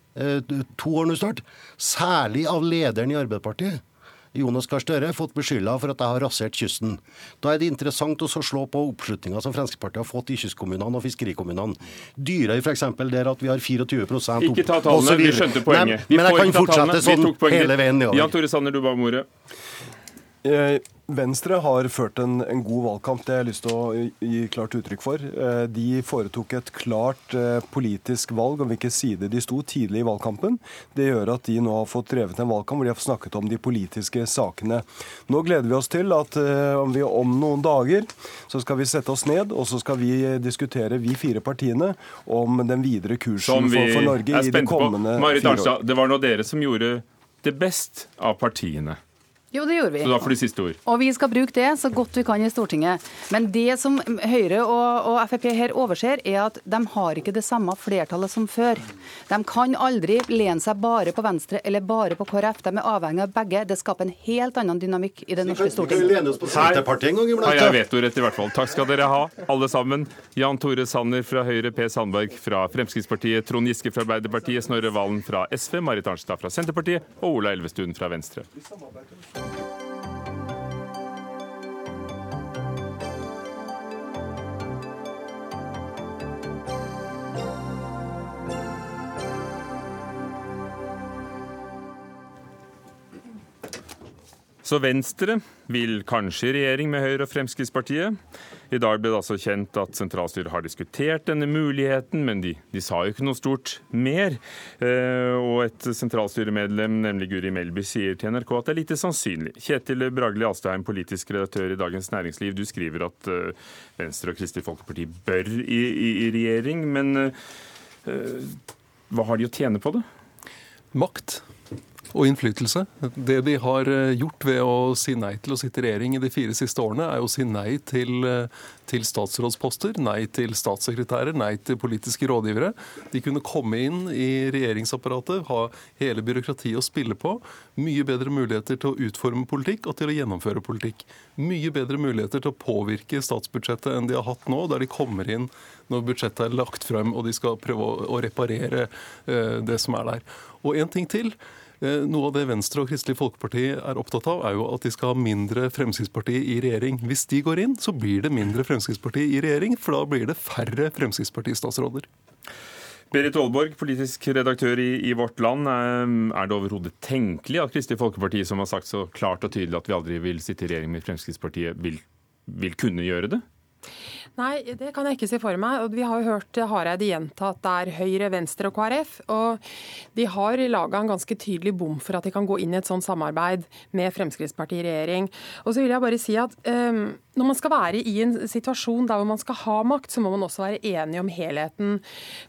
to år nå snart, særlig av lederen i Arbeiderpartiet, Jonas Gahr Støre fått beskylda for at jeg har rasert kysten. Da er det interessant å slå på oppslutninga som Fremskrittspartiet har fått i kystkommunene og fiskerikommunene. Dyrøy f.eks., der at vi har 24 opp, Ikke ta tallene, vi skjønte poenget. Men, men jeg kan fortsette sånn hele veien nedover. Jan Tore Sanner, du ba om ordet. Eh, Venstre har ført en, en, god valgkamp, det har jeg lyst til å gi klart uttrykk for. Eh, de foretok et klart eh, politisk valg om hvilken side de sto tidlig i valgkampen. Det gjør at de nå har fått drevet en valgkamp hvor de har snakket om de politiske sakene. Nå gleder vi oss til at om, vi, om noen dager så skal vi sette oss ned og så skal vi diskutere, vi fire partiene, om den videre kursen for, for, Norge i de kommende Marit Arnstad, det var nå dere som gjorde det best av partiene. Jo, det gjorde vi. Så da får du siste ord. Og vi skal bruke det så godt vi kan i Stortinget. Men det som Høyre og, og Frp her overser, er at de har ikke det samme flertallet som før. De kan aldri lene seg bare på Venstre eller bare på KrF. De er avhengig av begge. Det skaper en helt annen dynamikk i det norske Stortinget. Her har jeg vetorett i hvert fall. Takk skal dere ha, alle sammen. Jan Tore Sanner fra Høyre, Per Sandberg fra Fremskrittspartiet, Trond Giske fra Arbeiderpartiet, Snorre Valen fra SV, Marit Arnstad fra Senterpartiet og Ola Elvestuen fra Venstre. Så Venstre vil kanskje i regjering med Høyre og Fremskrittspartiet. I dag ble det altså kjent at sentralstyret har diskutert denne muligheten, men de, de sa jo ikke noe stort mer. Eh, og et sentralstyremedlem, nemlig Guri Melby, sier til NRK at det er lite sannsynlig. Kjetil Bragli Alstein, politisk redaktør i Dagens Næringsliv, du skriver at eh, Venstre og Kristelig Folkeparti bør i, i, i regjering, men eh, hva har de å tjene på det? Makt og innflytelse. Det de har eh, gjort ved å si nei til å sitte i regjering i de fire siste årene, er å si nei til, eh, til statsrådsposter, nei til statssekretærer, nei til politiske rådgivere. De kunne komme inn i regjeringsapparatet, ha hele byråkratiet å spille på. Mye bedre muligheter til å utforme politikk og til å gjennomføre politikk. Mye bedre muligheter til å påvirke statsbudsjettet enn de har hatt nå, der de kommer inn når budsjettet er lagt frem og de skal prøve å reparere eh, det som er der. Og en ting til. Eh, noe av det Venstre og Kristelig Folkeparti er opptatt av, er jo at de skal ha mindre Fremskrittsparti i regjering. Hvis de går inn, så blir det mindre Fremskrittsparti i regjering, for da blir det færre Fremskrittspartistatsråder. Berit Aalborg, politisk redaktør i, i, Vårt Land. Er det overhodet tenkelig at Kristelig Folkeparti, som har sagt så klart og tydelig at vi aldri vil sitte i regjering med Fremskrittspartiet, vil, vil kunne gjøre det? Nei, det kan jeg ikke se for meg. Og vi har jo hørt Hareide gjenta at det er Høyre, Venstre og KrF. Og de har laga en ganske tydelig bom for at de kan gå inn i et sånt samarbeid med Fremskrittspartiet i regjering. Og så vil jeg bare si at um, når man skal være i en situasjon der hvor man skal ha makt, så må man også være enig om helheten.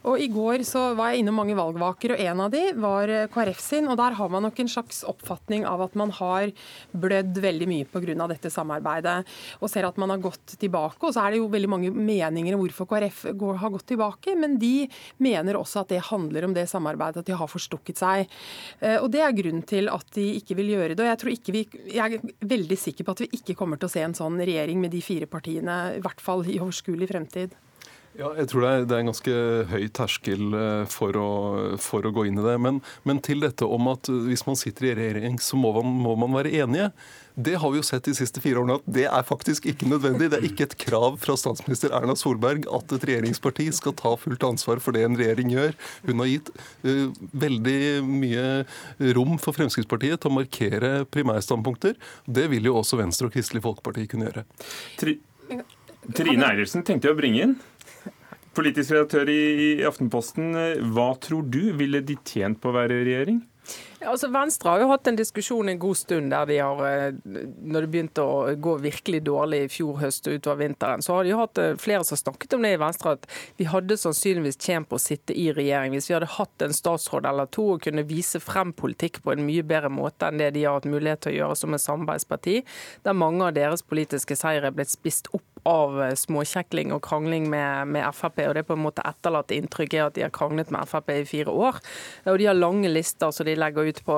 Og I går så var jeg innom mange valgvaker, og en av de var KrF sin. og Der har man nok en slags oppfatning av at man har blødd veldig mye pga. dette samarbeidet, og ser at man har gått tilbake. Og så er det jo veldig mange meninger om hvorfor KrF går, har gått tilbake, men de mener også at det handler om det samarbeidet, at de har forstukket seg. Eh, og Det er grunnen til at de ikke vil gjøre det. og Jeg, tror ikke vi, jeg er veldig sikker på at vi ikke kommer til å se en sånn regjering med de fire partiene, i hvert fall i overskuelig fremtid? Ja, jeg tror det er, det er, en ganske høy terskel eh, for å, for å gå inn i det. Men, men, til dette om at hvis man sitter i regjering, så må man, må man, være enige. Det har vi jo sett de siste fire årene at det er faktisk ikke nødvendig. Det er ikke et krav fra statsminister Erna Solberg at et regjeringsparti skal ta fullt ansvar for det en regjering gjør. Hun har gitt uh, veldig mye rom for Fremskrittspartiet til å markere primærstandpunkter. Det vil jo også Venstre og Kristelig Folkeparti kunne gjøre. Tri Trine Eilertsen tenkte jeg å bringe inn. Politisk redaktør i Aftenposten, hva tror du ville de tjent på å være i regjering? Altså Venstre har jo hatt en diskusjon en god stund der de har, eh, når det begynte å gå virkelig dårlig i fjor høst og utover vinteren, så har de hatt eh, flere som snakket om det i Venstre, at vi hadde sannsynligvis tjent på å sitte i regjering hvis vi hadde hatt en statsråd eller to og kunne vise frem politikk på en mye bedre måte enn det de har hatt mulighet til å gjøre som et samarbeidsparti, der mange av deres politiske seire er blitt spist opp av eh, småkjekling og krangling med, med, Frp. og Det er på en måte etterlatt inntrykk er at de har kranglet med Frp i fire år. Og De har lange lister så de legger ut på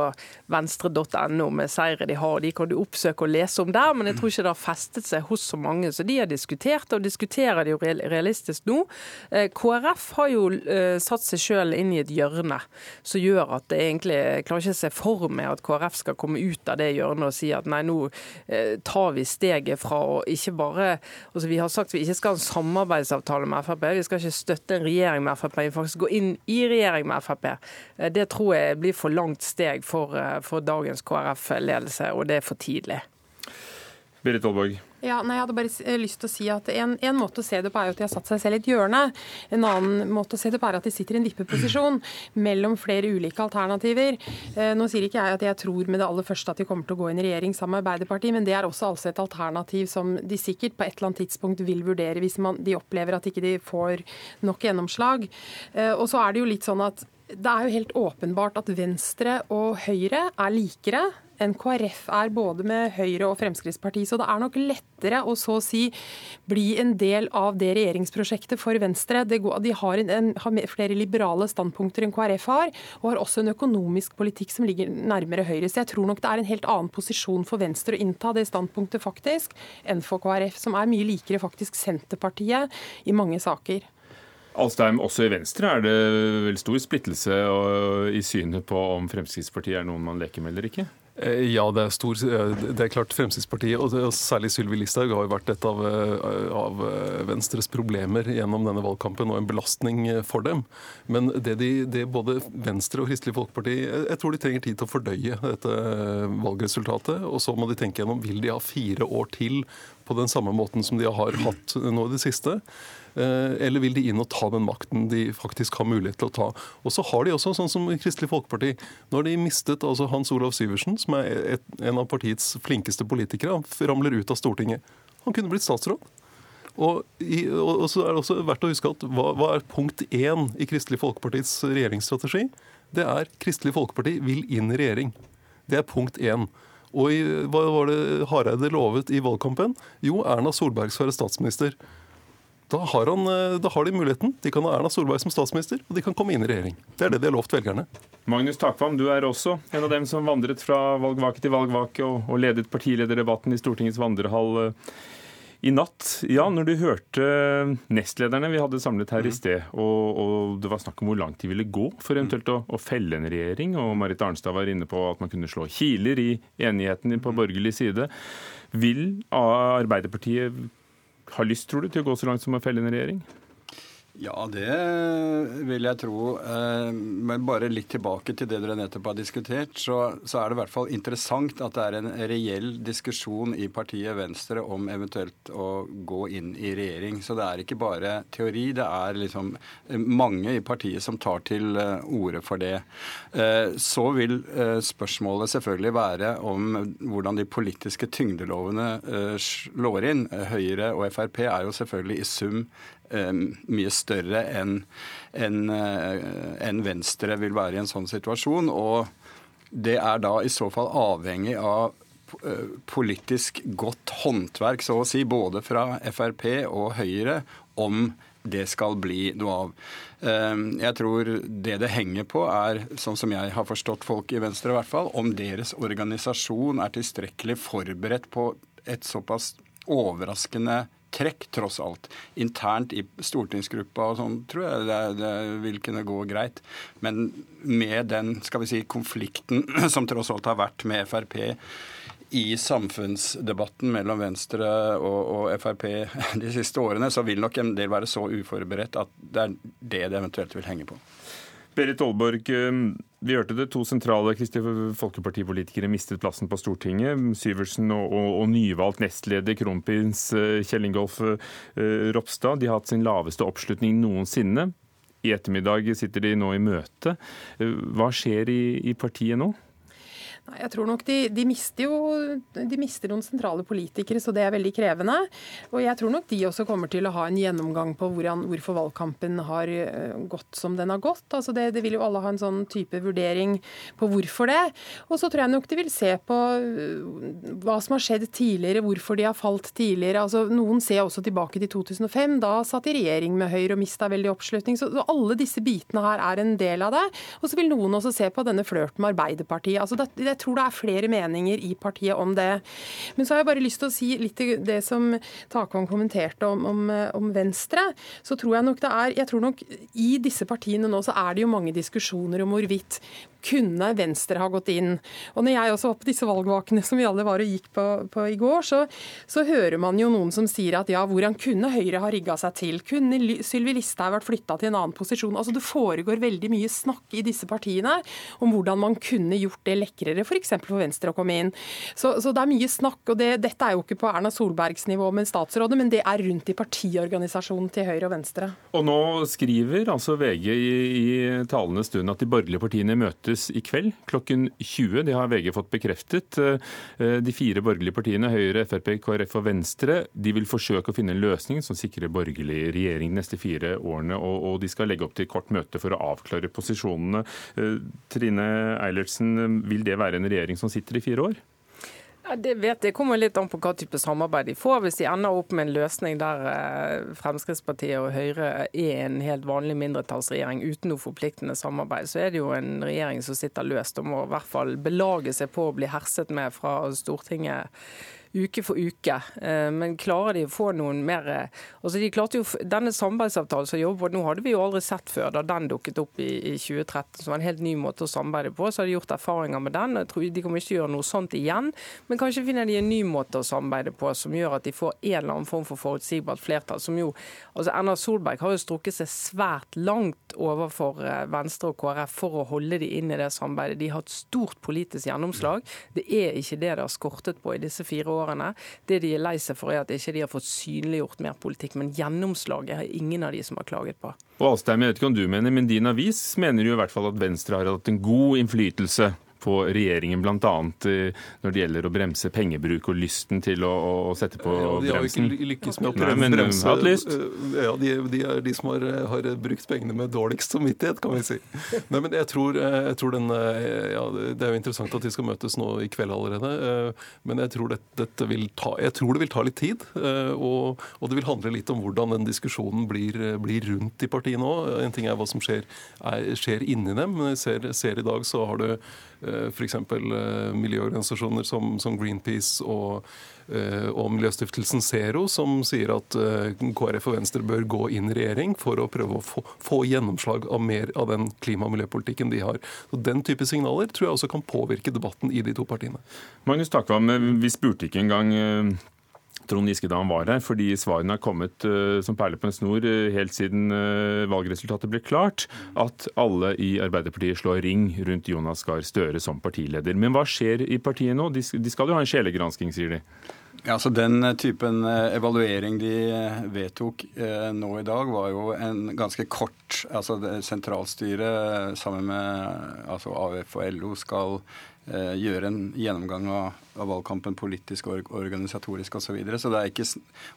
venstre.no med seire de har. og De kan du oppsøke og lese om der, men jeg tror ikke det har festet seg hos så mange. Så de har diskutert, og diskuterer det jo realistisk nå. Eh, KrF har jo eh, satt seg sjøl inn i et hjørne som gjør at det egentlig klarer ikke å se for meg at KrF skal komme ut av det hjørnet og si at nei, nå tar vi steget fra å ikke bare Altså, vi har sagt vi ikke skal ha en samarbeidsavtale med Frp. Vi skal ikke støtte en regjering med Frp, vi faktisk gå inn i regjering med Frp. Eh, det tror jeg blir for langt steg for, eh, for dagens KrF-ledelse, og det er for tidlig. Berit Aalborg. Ja, nei, jeg hadde bare lyst til å si at en, en, måte å se det på er jo at de har satt seg selv i et hjørne. En annen måte å se det på er at de sitter i en vippeposisjon [CLEARS THROAT] mellom flere ulike alternativer. Eh, nå sier ikke jeg at jeg tror med det aller første at de kommer til å gå inn i regjering sammen med Arbeiderpartiet, men det er også altså et alternativ som de sikkert på et eller annet tidspunkt vil vurdere hvis man, de opplever at ikke de får nok gjennomslag. Eh, og så er det jo litt sånn at det er jo helt åpenbart at Venstre og Høyre er likere enn KrF er både med Høyre og Fremskrittspartiet. Så det er nok lettere å så å si bli en del av det regjeringsprosjektet for Venstre. De har, en, har, flere liberale standpunkter enn KrF har, og har også en økonomisk politikk som ligger nærmere Høyre. Så jeg tror nok det er en helt annen posisjon for Venstre å innta det standpunktet faktisk, enn for KrF, som er mye likere faktisk Senterpartiet i mange saker. Alstheim, også i Venstre er det vel stor splittelse i synet på om Fremskrittspartiet er noen man leker med eller ikke? Eh, ja, det er stor eh, Det er klart Fremskrittspartiet, og særlig Sylvi Listhaug, har jo vært et av, eh, av, Venstres problemer gjennom denne valgkampen, og en belastning for dem. Men det, de, det både Venstre og Kristelig Folkeparti Jeg tror de trenger tid til å fordøye dette valgresultatet. Og så må de tenke gjennom vil de ha fire år til på den samme måten som de har hatt nå i det siste. Eh, eller vil de inn og ta den makten de faktisk har mulighet til å ta? Og så har de også, sånn som Kristelig Folkeparti, nå har de mistet altså Hans Olav Syversen, som er et, en av partiets flinkeste politikere. Han ramler ut av Stortinget. Han kunne blitt statsråd. Og, i, og, så er det også verdt å huske at hva, hva er punkt én i Kristelig Folkepartis regjeringsstrategi? Det er Kristelig Folkeparti vil inn i regjering. Det er punkt én. Og i, hva var det Hareide lovet i valgkampen? Jo, Erna Solberg skal være statsminister. Da har, han, eh, da har, de muligheten. De kan ha Erna Solberg som statsminister, og de kan komme inn i regjering. Det er det de har lovt velgerne. Magnus Takvam, du er også en av dem som vandret fra valgvake til valgvake og, og ledet partilederdebatten i Stortingets vandrehall eh, i natt. Ja, når du hørte nestlederne vi hadde samlet her i mm. sted, og, og det var snakk om hvor langt de ville gå for eventuelt å, å felle en regjering, og Marit Arnstad var inne på at man kunne slå kiler i enigheten på mm. borgerlig side. Vil Arbeiderpartiet har lyst, tror du, til å gå så langt som å felle en regjering? Ja, det vil jeg tro. Eh, men bare litt tilbake til det dere nettopp har diskutert, så, så, er det i hvert fall interessant at det er en reell diskusjon i partiet Venstre om eventuelt å gå inn i regjering. Så det er ikke bare teori, det er liksom mange i partiet som tar til eh, orde for det. Eh, så vil spørsmålet selvfølgelig være om hvordan de politiske tyngdelovene slår inn. Høyre og Frp er jo selvfølgelig i sum Eh, mye større enn en, en eh, Venstre vil være i en sånn situasjon. Og det er da i så fall avhengig av eh, politisk godt håndverk, så å si, både fra Frp og Høyre, om det skal bli noe av. Jeg tror det det henger på, er, sånn som jeg har forstått folk i Venstre i hvert fall, om deres organisasjon er tilstrekkelig forberedt på et såpass overraskende trekk, tross alt. Internt i stortingsgruppa og sånn tror jeg det, det, vil kunne gå greit. Men med den skal vi si, konflikten [CLEARS THROAT] som tross alt har vært med Frp i samfunnsdebatten mellom Venstre og, og, Frp [LAUGHS] de siste årene, så vil nok en del være så uforberedt at det er det det eventuelt vil henge på. Berit Aalborg, eh, vi hørte det. To sentrale Kristelig Folkeparti-politikere mistet plassen på Stortinget. Syversen og, og, og nyvalgt nestleder kronprins eh, Kjell Ingolf eh, Ropstad. De har hatt sin laveste oppslutning noensinne. I ettermiddag sitter de nå i møte. Hva skjer i, i partiet nå? Jeg tror nok de, de, mister jo de mister noen sentrale politikere, så det er veldig krevende. Og jeg tror nok de også kommer til å ha en gjennomgang på hvordan, hvorfor valgkampen har eh, gått som den har gått. Altså det, det, vil jo alle ha en sånn type vurdering på hvorfor det. Og så tror jeg nok de vil se på eh, hva som har skjedd tidligere, hvorfor de har falt tidligere. Altså Noen ser også tilbake til 2005. Da satt i regjering med Høyre og mista veldig oppslutning. Så, så, alle disse bitene her er en del av det. Og så vil noen også se på denne flørten med Arbeiderpartiet. Altså det, det tror det er flere meninger i partiet om det. Men så har jeg bare lyst til å si litt det som Takvang kommenterte om, om, om, Venstre. Så tror jeg nok det er Jeg tror nok i disse partiene nå så er det jo mange diskusjoner om hvorvidt kunne Venstre ha gått inn? Og når jeg også var på disse valgvakene som vi alle var og gikk på, på i går, så, så, hører man jo noen som sier at ja, hvordan kunne Høyre ha rigga seg til? Kunne Sylvi Listhaug vært flytta til en annen posisjon? Altså Det foregår veldig mye snakk i disse partiene om hvordan man kunne gjort det lekrere, f.eks. For, for Venstre å komme inn. Så, så det er mye snakk. og det, Dette er jo ikke på Erna Solbergs nivå med statsrådet, men det er rundt i partiorganisasjonen til Høyre og Venstre. Og nå skriver altså VG i, i talende stund at de borgerlige partiene møter møtes i kveld klokken 20. Det har VG fått bekreftet. Eh, de fire borgerlige partiene, Høyre, Frp, KrF og Venstre, de vil forsøke å finne en løsning som sikrer borgerlig regjering de neste fire årene. Og de skal legge opp til kort møte for å avklare posisjonene. Eh, Trine Eilertsen, vil det være en regjering som sitter i fire år? Det vet jeg kommer litt an på hva type samarbeid de får. Hvis de ender opp med en løsning der eh, Fremskrittspartiet og Høyre er en helt vanlig mindretallsregjering uten noe forpliktende samarbeid, så er det jo en regjering som sitter løst og må i hvert fall belage seg på å bli herset med fra Stortinget uke for uke. Eh, men klarer de å få noen mer eh, altså de klarte jo, Denne samarbeidsavtalen som jobber nå, hadde vi jo aldri sett før da den dukket opp i, i 2013. som var en helt ny måte å samarbeide på. Så har de gjort erfaringer med den. Jeg tror De kommer ikke til å gjøre noe sånt igjen. Men kanskje finner de en ny måte å samarbeide på som gjør at de får en eller annen form for forutsigbart flertall. som jo, altså Erna Solberg har jo strukket seg svært langt overfor eh, Venstre og KrF for å holde de inn i det samarbeidet. De har hatt stort politisk gjennomslag. Det er ikke det det har skortet på i disse fire årene årene. Det de er lei seg for, er at ikke de har fått synliggjort mer politikk. Men gjennomslaget har ingen av de som har klaget på. Og Alstein, jeg vet ikke om du mener, men din avis mener jo i hvert fall at Venstre har hatt en god innflytelse på regjeringen, bl.a. Eh, når det gjelder å bremse pengebruk og lysten til å, å sette på ja, de bremsen. De har jo ikke lykkes med å bremse. Nei. Lyst. Eh, ja, de, de, er de som har, har, brukt pengene med dårligst samvittighet, kan vi si. [LAUGHS] Nei, men jeg tror, eh, jeg tror den, ja, Det er jo interessant at de skal møtes nå i kveld allerede, men jeg tror, det, dette vil ta, jeg tror det vil ta litt tid. Og, og, det vil handle litt om hvordan den diskusjonen blir, blir rundt i partiet nå. En ting er hva som skjer, er, skjer inni dem. ser, ser i dag så har du F.eks. Eh, miljøorganisasjoner som, som Greenpeace og, eh, og, Miljøstiftelsen Zero, som sier at KrF og Venstre bør gå inn i regjering for å prøve å få, få gjennomslag av mer av den klima- og miljøpolitikken de har. Så Den type signaler tror jeg også kan påvirke debatten i de to partiene. Magnus Takvam, vi spurte ikke engang Trond Giske da han var her, fordi svarene har kommet uh, som perler på en snor uh, helt siden uh, valgresultatet ble klart, at alle i Arbeiderpartiet slår ring rundt Jonas Gahr Støre som partileder. Men hva skjer i partiet nå? De, skal jo ha en sjelegransking, sier de. Ja, så Den typen evaluering de vedtok eh, nå i dag, var jo en ganske kort altså Sentralstyret sammen med altså AUF og LO skal Eh, gjøre en gjennomgang av, av valgkampen politisk og organisatorisk osv. Så, videre. så og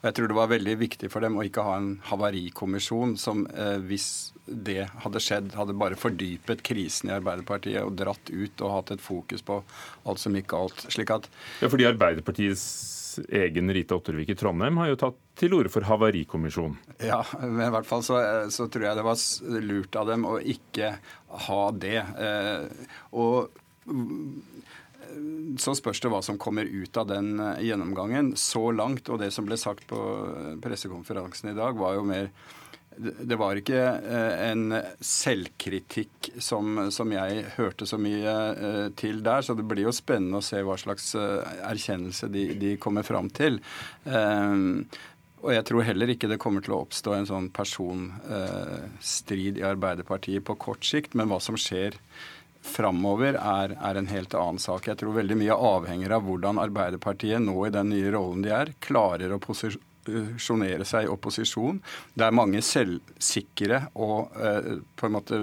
jeg tror det var veldig viktig for dem å ikke ha en havarikommisjon som eh, hvis det hadde skjedd, hadde bare fordypet krisen i Arbeiderpartiet og dratt ut og hatt et fokus på alt som gikk galt. slik at... Ja, fordi Arbeiderpartiets egen Rita Ottervik i Trondheim har jo tatt til orde for havarikommisjon. Ja, men i hvert fall så, så, tror jeg det var lurt av dem å ikke ha det. Eh, og så spørs det hva som kommer ut av den eh, gjennomgangen. Så langt, og det som ble sagt på eh, pressekonferansen i dag, var jo mer det var ikke eh, en selvkritikk som, som, jeg hørte så mye til der, så det blir jo spennende å se hva slags erkjennelse de, de kommer fram til. Og jeg tror heller ikke det kommer til å oppstå en sånn personstrid i Arbeiderpartiet på kort sikt, men hva som skjer framover er, er, en helt annen sak. Jeg tror veldig mye avhenger av hvordan Arbeiderpartiet nå i den nye rollen de er, klarer å posisjonere seg i opposisjon. Det er mange selvsikre og eh, på en måte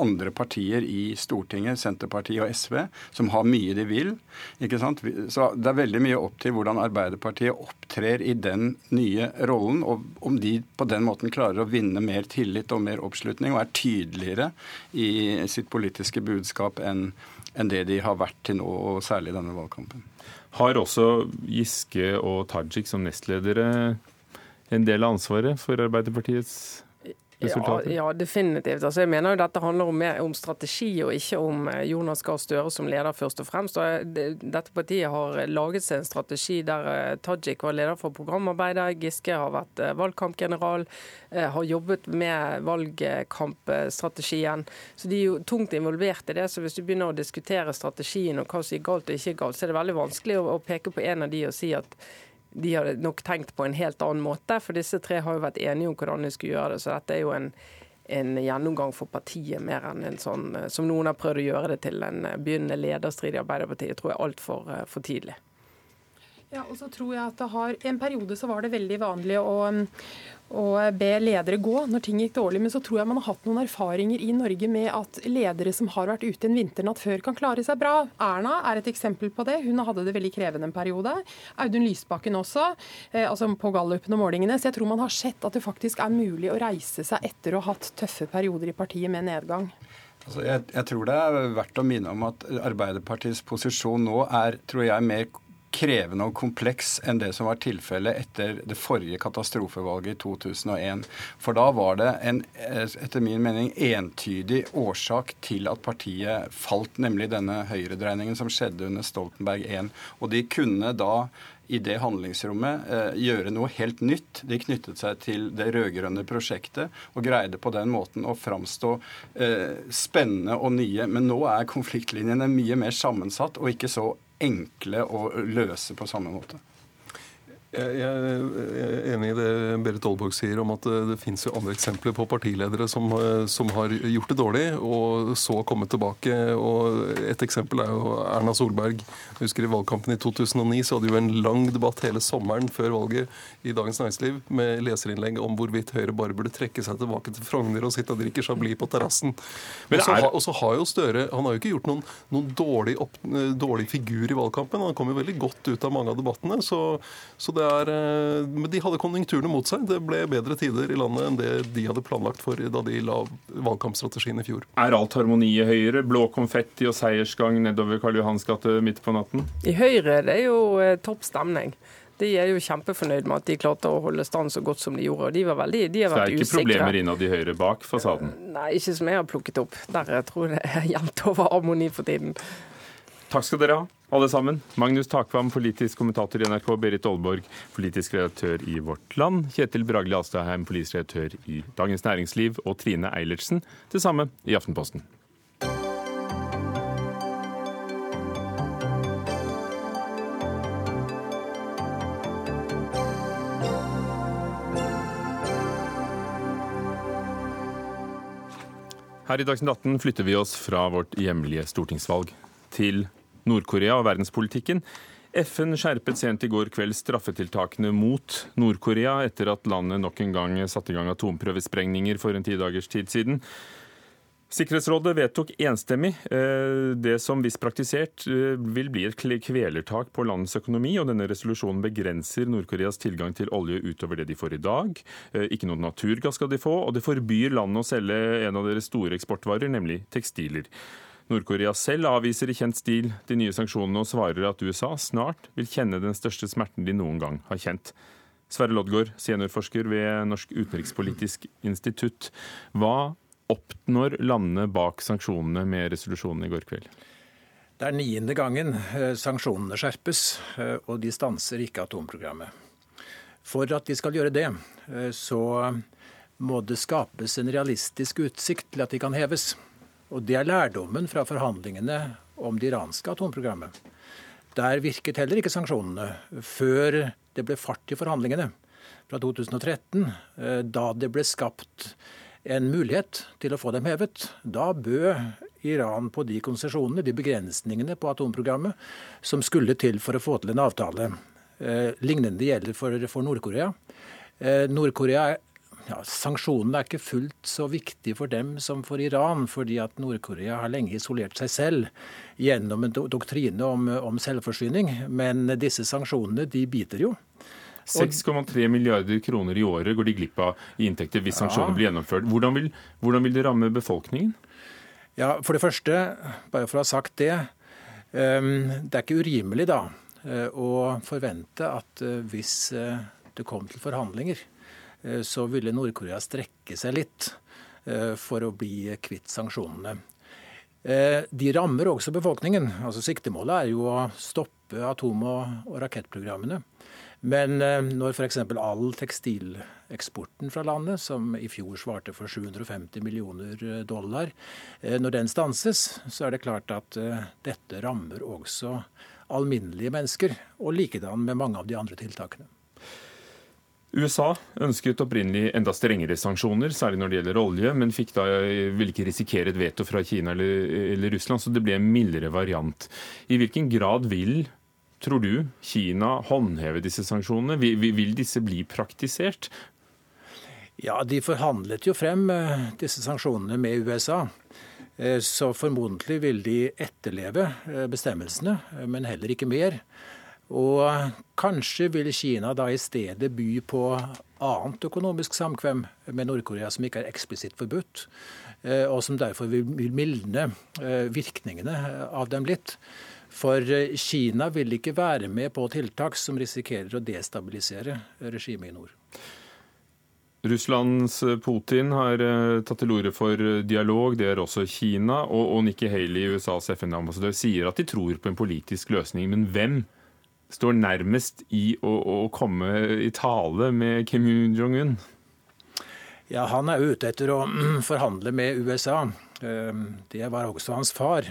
andre partier i Stortinget, Senterpartiet og SV, som har mye de vil. ikke sant? Så Det er veldig mye opp til hvordan Arbeiderpartiet opptrer i den nye rollen, og om de på den måten klarer å vinne mer tillit og mer oppslutning og er tydeligere i sitt politiske budskap enn det de har vært til nå, og særlig denne valgkampen. Har også Giske og Tajik som nestledere en del av ansvaret for Arbeiderpartiets resultater? Ja, ja definitivt. Altså, jeg mener jo dette handler om, om strategi og ikke om eh, Jonas Gahr Støre som leder, først og fremst. Og dette partiet har laget seg en strategi der eh, Tajik var leder for programarbeidet, Giske har vært eh, valgkampgeneral, har jobbet med valgkampstrategien. Så de er jo tungt involvert i det. Så hvis du begynner å diskutere strategien og hva som er galt og ikke galt, så er det veldig vanskelig å, å peke på en av de og si at de hadde nok tenkt på en helt annen måte. For disse tre har jo vært enige om hvordan de skulle gjøre det. Så dette er jo en, en gjennomgang for partiet, mer enn en sånn som noen har prøvd å gjøre det til en begynnende lederstrid i Arbeiderpartiet. tror jeg er altfor eh, for tidlig. Ja, og så tror jeg at det har, En periode så var det veldig vanlig å, å be ledere gå når ting gikk dårlig. Men så tror jeg man har hatt noen erfaringer i Norge med at ledere som har vært ute en vinternatt før, kan klare seg bra. Erna er et eksempel på det. Hun hadde det veldig krevende en periode. Audun Lysbakken også, eh, altså på gallupen og målingene. Så jeg tror man har sett at det faktisk er mulig å reise seg etter å ha hatt tøffe perioder i partiet med nedgang. Altså jeg, jeg, tror det er verdt å minne om at Arbeiderpartiets posisjon nå er tror jeg, mer krevende og kompleks enn det som var tilfellet etter det forrige katastrofevalget i 2001. For da var det en, etter min mening, entydig årsak til at partiet falt, nemlig denne høyredreiningen som skjedde under Stoltenberg 1. Og de kunne da i det handlingsrommet eh, gjøre noe helt nytt. De knyttet seg til det rød-grønne prosjektet og greide på den måten å framstå eh, spennende og nye. Men nå er konfliktlinjene mye mer sammensatt og ikke så enkle å løse på samme måte. Jeg er enig i det Berit Aalborg sier om at det finnes jo andre eksempler på partiledere som, som, har gjort det dårlig, og så kommet tilbake. og Et eksempel er jo Erna Solberg. Jeg husker I valgkampen i 2009 så hadde jo en lang debatt hele sommeren før valget i Dagens Næringsliv med leserinnlegg om hvorvidt Høyre bare burde trekke seg tilbake til Frogner og sitte og drikke Chablis på terrassen. Og så har jo Støre Han har jo ikke gjort noen, noen dårlig, opp, dårlig, figur i valgkampen. Han kom jo veldig godt ut av mange av debattene. så, så det er, eh, men de hadde konjunkturene mot seg. Det ble bedre tider i landet enn det de hadde planlagt for da de la valgkampstrategien i fjor. Er alt harmoni i Høyre? Blå konfetti og seiersgang nedover Karl Johans gate midt på natten? I Høyre det er jo eh, topp stemning. De er jo kjempefornøyd med at de klarte å holde stand så godt som de gjorde. og de var veldig, de har så det er ikke usikre. problemer innad i Høyre bak fasaden? Nei, ikke som jeg har plukket opp. Der jeg tror jeg det er jevnt over harmoni for tiden. Takk skal dere ha, alle sammen. Magnus Takvam, politisk kommentator i NRK. Berit Aalborg, politisk redaktør i Vårt Land. Kjetil Bragli Alstadheim, politisk redaktør i Dagens Næringsliv. Og Trine Eilertsen, det samme i Aftenposten. Her i Dagsnytt 18 flytter vi oss fra vårt hjemlige stortingsvalg til Nord-Korea og verdenspolitikken. FN skjerpet sent i går kveld straffetiltakene mot Nord-Korea etter at landet nok en gang satte i gang atomprøvesprengninger for en ti dagers tid siden. Sikkerhetsrådet vedtok enstemmig eh, det som hvis praktisert eh, vil bli et kvelertak på landets økonomi, og denne resolusjonen begrenser Nord-Koreas tilgang til olje utover det de får i dag. Eh, ikke noe naturgass skal de få, og det forbyr landet å selge en av deres store eksportvarer, nemlig tekstiler. Nord-Korea selv avviser i kjent stil de nye sanksjonene og svarer at USA snart vil kjenne den største smerten de noen gang har kjent. Sverre Loddgaard, seniorforsker ved Norsk utenrikspolitisk institutt. Hva oppnår landene bak sanksjonene med resolusjonen i går kveld? Det er niende gangen eh, sanksjonene skjerpes, eh, og de stanser ikke atomprogrammet. For at de skal gjøre det, eh, så må det skapes en realistisk utsikt til at de kan heves. Og Det er lærdommen fra forhandlingene om det iranske atomprogrammet. Der virket heller ikke sanksjonene før det ble fart i forhandlingene fra 2013, da det ble skapt en mulighet til å få dem hevet. Da bød Iran på de konsesjonene, de begrensningene på atomprogrammet, som skulle til for å få til en avtale. Eh, lignende gjelder for, for Nord-Korea. Eh, Nord-Korea ja, Sanksjonene er ikke fullt så viktig for dem som for Iran, fordi at Nord-Korea har lenge isolert seg selv gjennom en doktrine om, om selvforsyning. Men disse sanksjonene de biter jo. 6,3 milliarder kroner i året går de glipp av i inntekter hvis sanksjonene ja. blir gjennomført. Hvordan vil, hvordan vil, det ramme befolkningen? Ja, For det første, bare for å ha sagt det, ehm, det er ikke urimelig da eh, å forvente at eh, hvis eh, det kom til forhandlinger, så ville Nord-Korea strekke seg litt for å bli kvitt sanksjonene. De rammer også befolkningen. Altså Siktemålet er jo å stoppe atom- og rakettprogrammene. Men eh, når f.eks. all tekstileksporten fra landet, som i fjor svarte for 750 millioner eh, dollar, eh, når den stanses, så er det klart at dette rammer også alminnelige mennesker, og likedan med mange av de andre tiltakene. USA ønsket opprinnelig enda strengere sanksjoner, særlig når det gjelder olje, men fikk da, ville ikke risikere et veto fra Kina eller, eller Russland, så det ble en mildere variant. I hvilken grad vil tror du Kina håndheve disse sanksjonene? Vil disse bli praktisert? Ja, De forhandlet jo frem eh, disse sanksjonene med USA. Eh, så formodentlig vil de etterleve eh, bestemmelsene, men heller ikke mer. Og kanskje vil Kina da i stedet by på annet økonomisk samkvem med Nord-Korea som ikke er eksplisitt forbudt, og som derfor vil mildne virkningene av dem litt. For eh, Kina vil ikke være med på tiltak som risikerer å destabilisere regimet i nord. Russlands eh, Putin har eh, tatt til orde for dialog, det er også Kina. Og Nikki Haley, USAs FN-ambassadør, sier at de tror på en politisk løsning. Men hvem står nærmest i å, å komme i tale med Kim Jong-un? Ja, Han er ute etter å [CLEARS THROAT] forhandle med USA. Det var også hans far.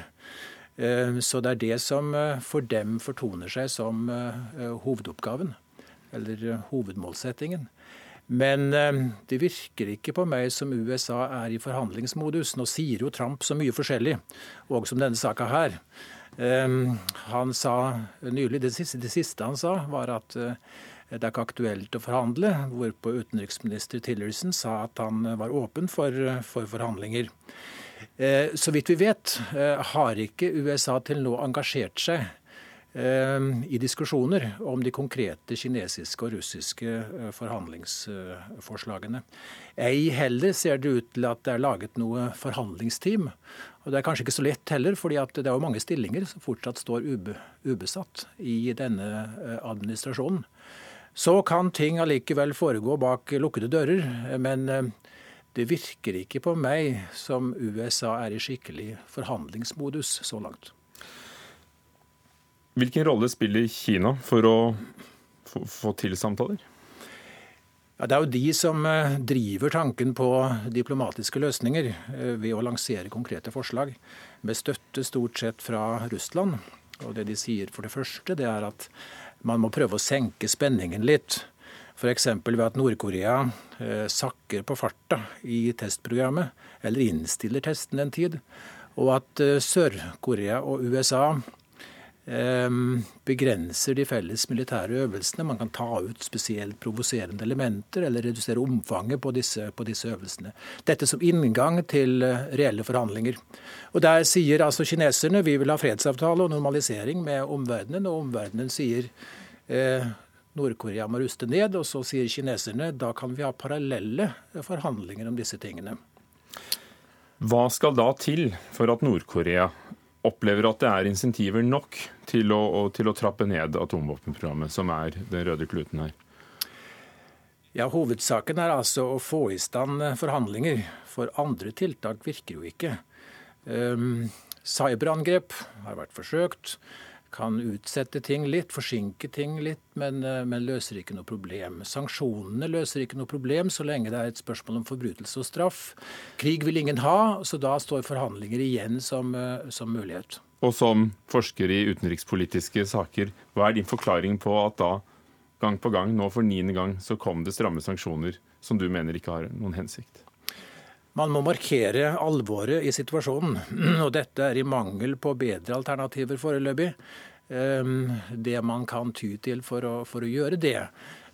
Eh, så det er det som eh, for dem fortoner seg som eh, hovedoppgaven, eller hovedmålsettingen. Men det virker ikke på meg som USA er i forhandlingsmodus. Nå sier jo Trump så mye forskjellig, og som denne saka her. Han sa nylig, det siste, det siste han sa, var at det er ikke aktuelt å forhandle, hvorpå utenriksminister Tillerson sa at han var åpen for, for forhandlinger. Eh, så vidt vi vet, eh, har ikke USA til nå engasjert seg eh, i diskusjoner om de konkrete kinesiske og russiske forhandlingsforslagene. Ei heller ser det ut til at det er laget noe forhandlingsteam. Og Det er kanskje ikke så lett heller, fordi det er jo mange stillinger som fortsatt står ubesatt i denne administrasjonen. Så kan ting allikevel foregå bak lukkede dører. Men det virker ikke på meg som USA er i skikkelig forhandlingsmodus så langt. Hvilken rolle spiller Kina for å få til samtaler? Ja, det er jo de som eh, driver tanken på diplomatiske løsninger eh, ved å lansere konkrete forslag, med støtte stort sett fra Russland. Og Det de sier for det første, det er at man må prøve å senke spenningen litt F.eks. ved at Nord-Korea eh, sakker på farta i testprogrammet, eller innstiller testen en tid. Og at eh, Sør-Korea og USA begrenser de felles militære øvelsene. Man kan ta ut spesielt provoserende elementer eller redusere omfanget på disse, på disse, øvelsene. Dette som inngang til eh, reelle forhandlinger. Og Der sier altså kineserne vi vil ha fredsavtale og normalisering med omverdenen, og omverdenen sier eh, Nord-Korea må ruste ned, og så sier kineserne da kan vi ha parallelle forhandlinger om disse tingene. Hva skal da til for at Nord-Korea opplever at det er insentiver nok til å, til å trappe ned atomvåpenprogrammet, som er den røde kluten her? Ja, Hovedsaken er altså å få i stand forhandlinger, for andre tiltak virker jo ikke. Um, cyberangrep har vært forsøkt kan utsette ting litt, forsinke ting litt, men, eh, men, løser ikke noe problem. Sanksjonene løser ikke noe problem så lenge det er et spørsmål om forbrytelse og straff. Krig vil ingen ha, så da står forhandlinger igjen som, eh, som mulighet. Og som forsker i utenrikspolitiske saker, hva er din forklaring på at da gang på gang, nå for niende gang, så kom det stramme sanksjoner som du mener ikke har noen hensikt? Man må markere alvoret i situasjonen, [CLEARS THROAT] og dette er i mangel på bedre alternativer foreløpig. Ehm, det man kan ty til for å, for å gjøre det.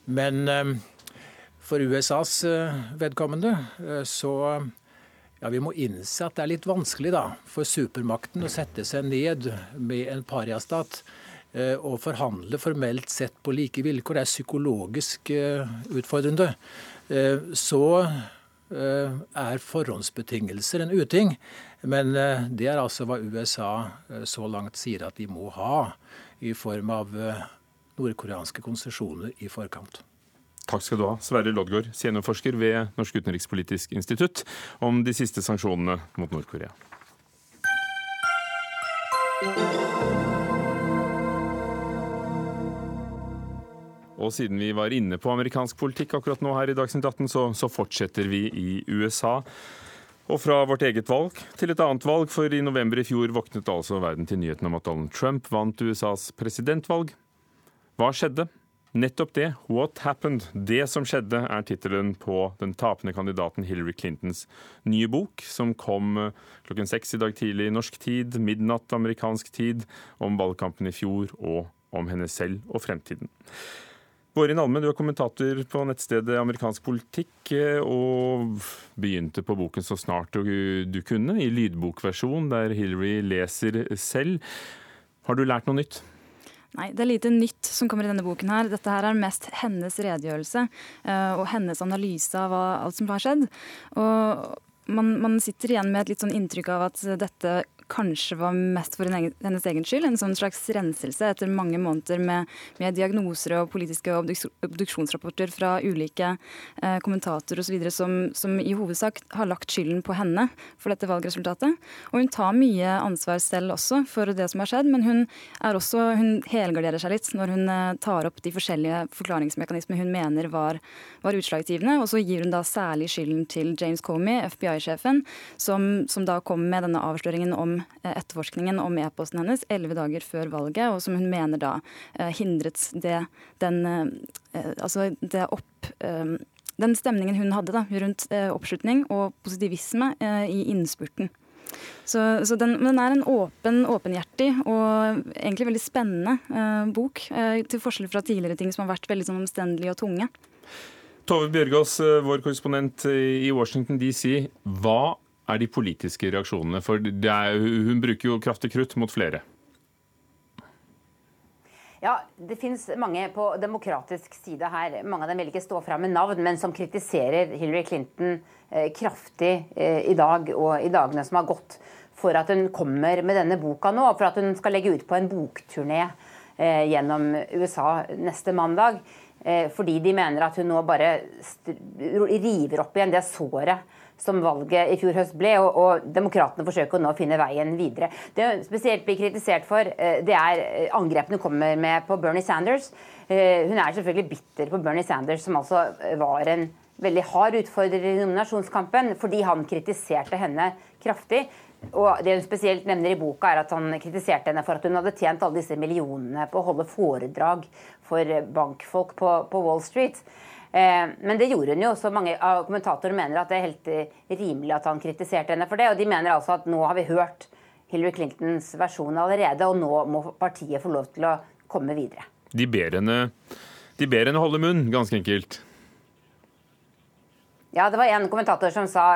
Men ehm, for USAs eh, vedkommende eh, så ja, Vi må innse at det er litt vanskelig da, for supermakten å sette seg ned med en pariastat eh, og forhandle formelt sett på like vilkår. Det er psykologisk utfordrende. Så er forhåndsbetingelser en uting. Men eh, det er altså hva USA eh, så langt sier at de må ha, i form av nordkoreanske konsesjoner i forkant. Takk skal du ha, Sverre Loddgaard, seniorforsker ved Norsk utenrikspolitisk institutt, om de siste sanksjonene mot Nord-Korea. Og siden vi var inne på amerikansk politikk akkurat nå her i Dagsnytt 18, så, så fortsetter vi i USA. Og fra vårt eget valg til et annet valg, for i november i fjor våknet altså verden til nyheten om at Donald Trump vant USAs presidentvalg. Hva skjedde? Nettopp det, What Happened? Det som skjedde, er tittelen på den tapende kandidaten Hillary Clintons nye bok, som kom eh, klokken seks i dag tidlig norsk tid, midnatt amerikansk tid, om valgkampen i fjor og om henne selv og fremtiden. Bårin Alme, du er kommentator på nettstedet Amerikansk politikk, eh, og begynte på boken så snart du kunne, i lydbokversjon, der Hillary leser selv. Har du lært noe nytt? Nei, det er lite nytt som kommer i denne boken. her. Dette her er mest hennes redegjørelse uh, og hennes analyse av alt som har skjedd. Og man, man, sitter igjen med et litt sånn inntrykk av at dette kanskje var mest for hennes egen skyld. En sånn slags renselse etter mange måneder med, med diagnoser og politiske obduksjonsrapporter fra ulike eh, kommentatorer osv. Som, som i hovedsak har lagt skylden på henne for dette valgresultatet. Og hun tar mye ansvar selv også for det som har skjedd, men hun, er også, hun helgarderer seg litt når hun eh, tar opp de forskjellige forklaringsmekanismene hun mener var, var utslagsgivende. Og så gir hun da særlig skylden til James Comey, FBI-sjefen, som, som da kom med denne avsløringen om Eh, etterforskningen om e-posten hennes elleve dager før valget, og som hun mener da eh, hindret det, den, eh, altså det opp den stemningen hun hadde da, rundt oppslutning og positivisme i innspurten. Så, så den, den, er en åpen, åpenhjertig og egentlig veldig spennende eh, bok. Til forskjell fra tidligere ting som har vært veldig sånn omstendelige og tunge. Tove Bjørgaas, vår korrespondent i Washington DC. Hva er de politiske reaksjonene? For er, hun bruker jo kraftig krutt mot flere. Ja, Det finnes mange på demokratisk side her. Mange av dem vil ikke stå fram med navn, men som kritiserer Hillary Clinton eh, kraftig eh, i dag og i dagene som har gått, for at hun kommer med denne boka nå, for at hun skal legge ut på en bokturné eh, gjennom USA neste mandag. Fordi de mener at hun nå bare river opp igjen det såret som valget i fjor høst ble, og, og demokratene forsøker nå å finne veien videre. Det hun spesielt blir kritisert for, eh, det er angrepene hun kommer med på Bernie Sanders. Eh, hun er selvfølgelig bitter på Bernie Sanders, som altså var en veldig hard utfordrer i nominasjonskampen, fordi han kritiserte henne kraftig. Og Det hun spesielt nevner i boka, er at han kritiserte henne for at hun hadde tjent alle disse millionene på å holde foredrag for bankfolk på, på Wall Street. Eh, men det gjorde hun jo, så mange av kommentatorene mener at det er helt eh, rimelig at han kritiserte henne for det. Og de mener altså at nå har vi hørt Hillary Clintons versjon allerede, og nå må partiet få lov til å komme videre. De ber henne, de ber henne holde munn, ganske enkelt. Ja, det var en kommentator som sa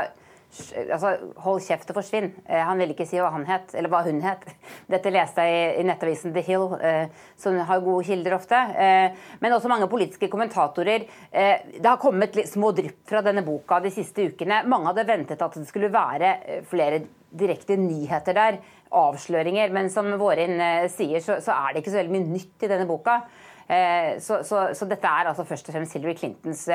altså, hold kjeft og forsvinn. Eh, han ville ikke si hva han het, eller hva hun het. [LAUGHS] Dette leste jeg i nettavisen The Hill, eh, som har gode kilder ofte. Eh, men også mange politiske kommentatorer. Det har kommet små drypp fra denne boka de siste ukene. Mange hadde ventet at det skulle være flere direkte nyheter der, avsløringer. Men som Vårin sier, så, er det ikke så veldig mye nytt i denne boka. Så, så, så dette er altså først og fremst Hillary Clintons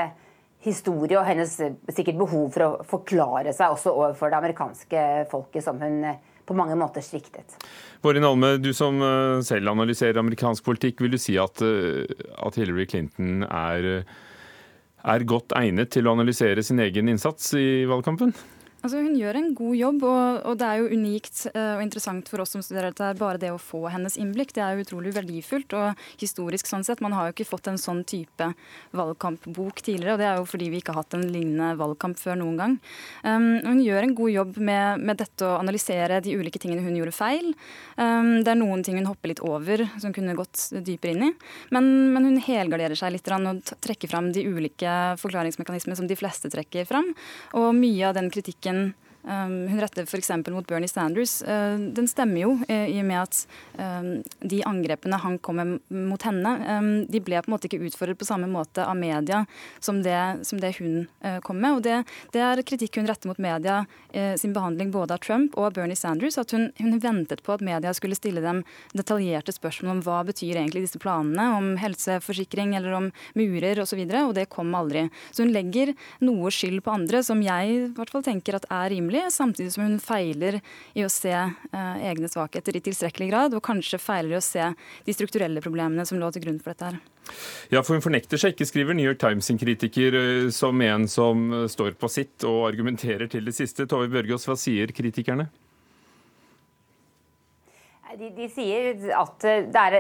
historie og hennes eh, sikkert behov for å forklare seg også overfor det amerikanske folket, som hun eh, på mange måter sviktet. Vårin Alme, du som eh, selv analyserer amerikansk politikk, vil du si at, at Hillary Clinton er, er godt egnet til å analysere sin egen innsats i valgkampen? Altså, hun gjør en god jobb, og, og, det er jo unikt uh, og interessant for oss som studerer dette. Bare det å få hennes innblikk, det er jo utrolig verdifullt og historisk sånn sett. Man har jo ikke fått en sånn type valgkampbok tidligere, og det er jo fordi vi ikke har hatt en lignende valgkamp før noen gang. Um, hun gjør en god jobb med, med, dette å analysere de ulike tingene hun gjorde feil. Um, det er noen ting hun hopper litt over, som kunne gått dypere inn i. Men, men hun helgarderer seg litt og trekker fram de ulike forklaringsmekanismene som de fleste trekker fram. Og mye av den kritikken kritikken um, hun retter f.eks. mot Bernie Sanders, uh, den stemmer jo uh, i og med at um, de angrepene han kom med mot henne, de ble på en måte ikke utfordret på samme måte av media som det, som det hun uh, kom med. Og det, det, er kritikk hun retter mot media sin behandling både av Trump og av Bernie Sanders. At hun, hun ventet på at media skulle stille dem detaljerte spørsmål om hva betyr egentlig disse planene, om helseforsikring eller om murer osv., og, så videre, og det kom aldri. Så hun legger noe skyld på andre som jeg i hvert fall tenker at er rimelig mulig, samtidig som hun feiler i å se uh, egne svakheter i tilstrekkelig grad, og kanskje feiler i å se de strukturelle problemene som lå til grunn for dette her. Ja, for Hun fornekter seg ikke, skriver New York Times sin kritiker, eh, som en som står på sitt og argumenterer til det siste. Tove Børgaas, hva sier kritikerne? De, de sier at det er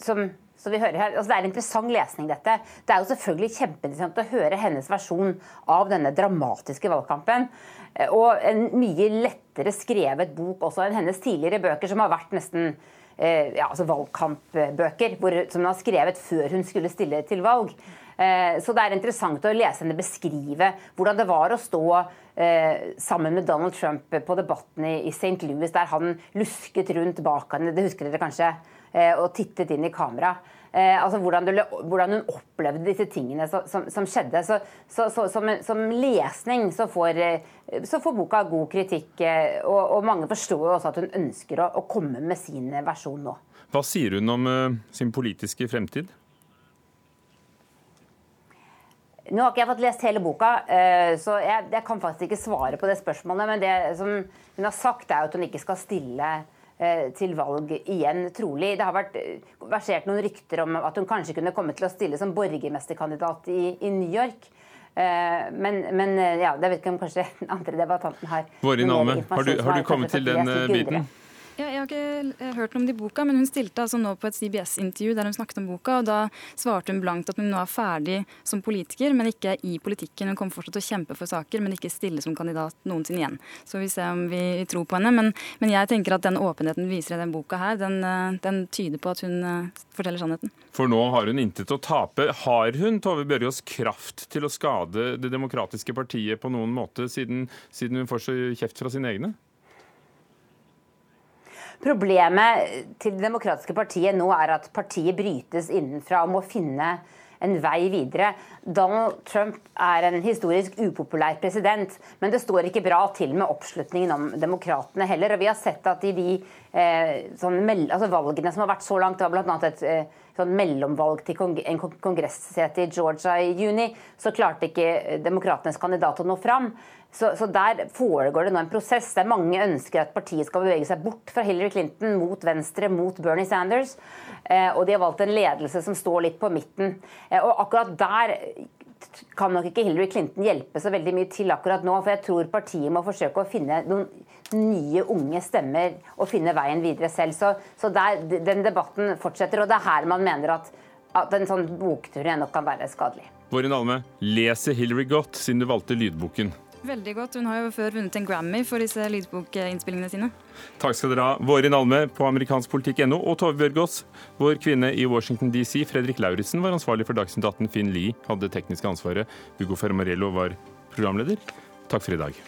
som så vi hører her, altså Det er interessant lesning, dette. Det er jo selvfølgelig kjempeinteressant å høre hennes versjon av denne dramatiske valgkampen. Eh, og en mye lettere skrevet bok også enn hennes tidligere bøker, som har vært nesten eh, ja, altså valgkampbøker, hvor, som hun har skrevet før hun skulle stille til valg. Eh, så det er interessant å lese henne beskrive hvordan det var å stå sammen med Donald Trump på debatten i St. Louis, der han lusket rundt bak henne, det husker dere kanskje, og tittet inn i kamera eh, altså hvordan, du, hvordan, hun opplevde disse tingene som, som, som skjedde. Så, så, så som, som, lesning så får, eh, så får, boka god kritikk, eh, og, og, mange forstår jo også at hun ønsker å, å, komme med sin versjon nå. Hva sier hun om uh, sin politiske fremtid? Nå har ikke jeg fått lest hele boka, så jeg, jeg kan faktisk ikke svare på det spørsmålet. Men det som hun har sagt, er at hun ikke skal stille Eh, til valg igjen, trolig. Det har vært eh, versert noen rykter om at hun kanskje kunne komme til å stille som borgermesterkandidat i, i New York. Eh, men, men, ja, det vet ikke om kanskje den andre debattanten har Vårin Alme, har du, har du kommet til den biten? Ja, jeg har ikke hørt noe om det i boka, men hun stilte altså nå på et CBS-intervju der hun snakket om boka, og da svarte hun blankt at hun nå er ferdig som politiker, men ikke i politikken. Hun kommer fortsatt til å kjempe for saker, men ikke stille som kandidat noensinne igjen. Så vi ser om vi tror på henne. Men, men jeg tenker at den åpenheten viser i den boka her, den, eh, den tyder på at hun eh, forteller sannheten. For nå har hun intet å tape. Har hun Tove Bjørgaas kraft til å skade Det demokratiske partiet på noen måte, siden, siden hun får så kjeft fra sine egne? Problemet til Det demokratiske partiet nå er at partiet brytes innenfra og må finne en vei videre. Donald Trump er en historisk upopulær president, men det står ikke bra til med oppslutningen om demokratene heller. og Vi har sett at i de eh, sånn, altså valgene som har vært så langt, det var bl.a. et eh, sånn mellomvalg til en kongressete i Georgia i juni, så klarte ikke demokratenes kandidat å nå fram. Så, så, der foregår det nå en prosess der mange ønsker at partiet skal bevege seg bort fra Hillary Clinton, mot venstre, mot Bernie Sanders. Eh, og de har valgt en ledelse som står litt på midten. Eh, og akkurat der kan nok ikke Hillary Clinton hjelpe så veldig mye til akkurat nå. For jeg tror partiet må forsøke å finne noen nye, unge stemmer og finne veien videre selv. Så, så der, den debatten fortsetter, og det er her man mener at at en sånn boktur nok kan være skadelig. Vårin Alme leser Hillary godt, siden du valgte lydboken. Veldig godt. Hun har jo før vunnet en Grammy for disse lydbokinnspillingene sine. Takk skal dere ha. Vårin Alme på amerikanskpolitikk.no og Tove Bjørgaas, vår kvinne i Washington DC. Fredrik Lauritzen var ansvarlig for Dagsnytt 18. Finn Lie hadde tekniske ansvaret. Hugo Fermarello var programleder. Takk for i dag.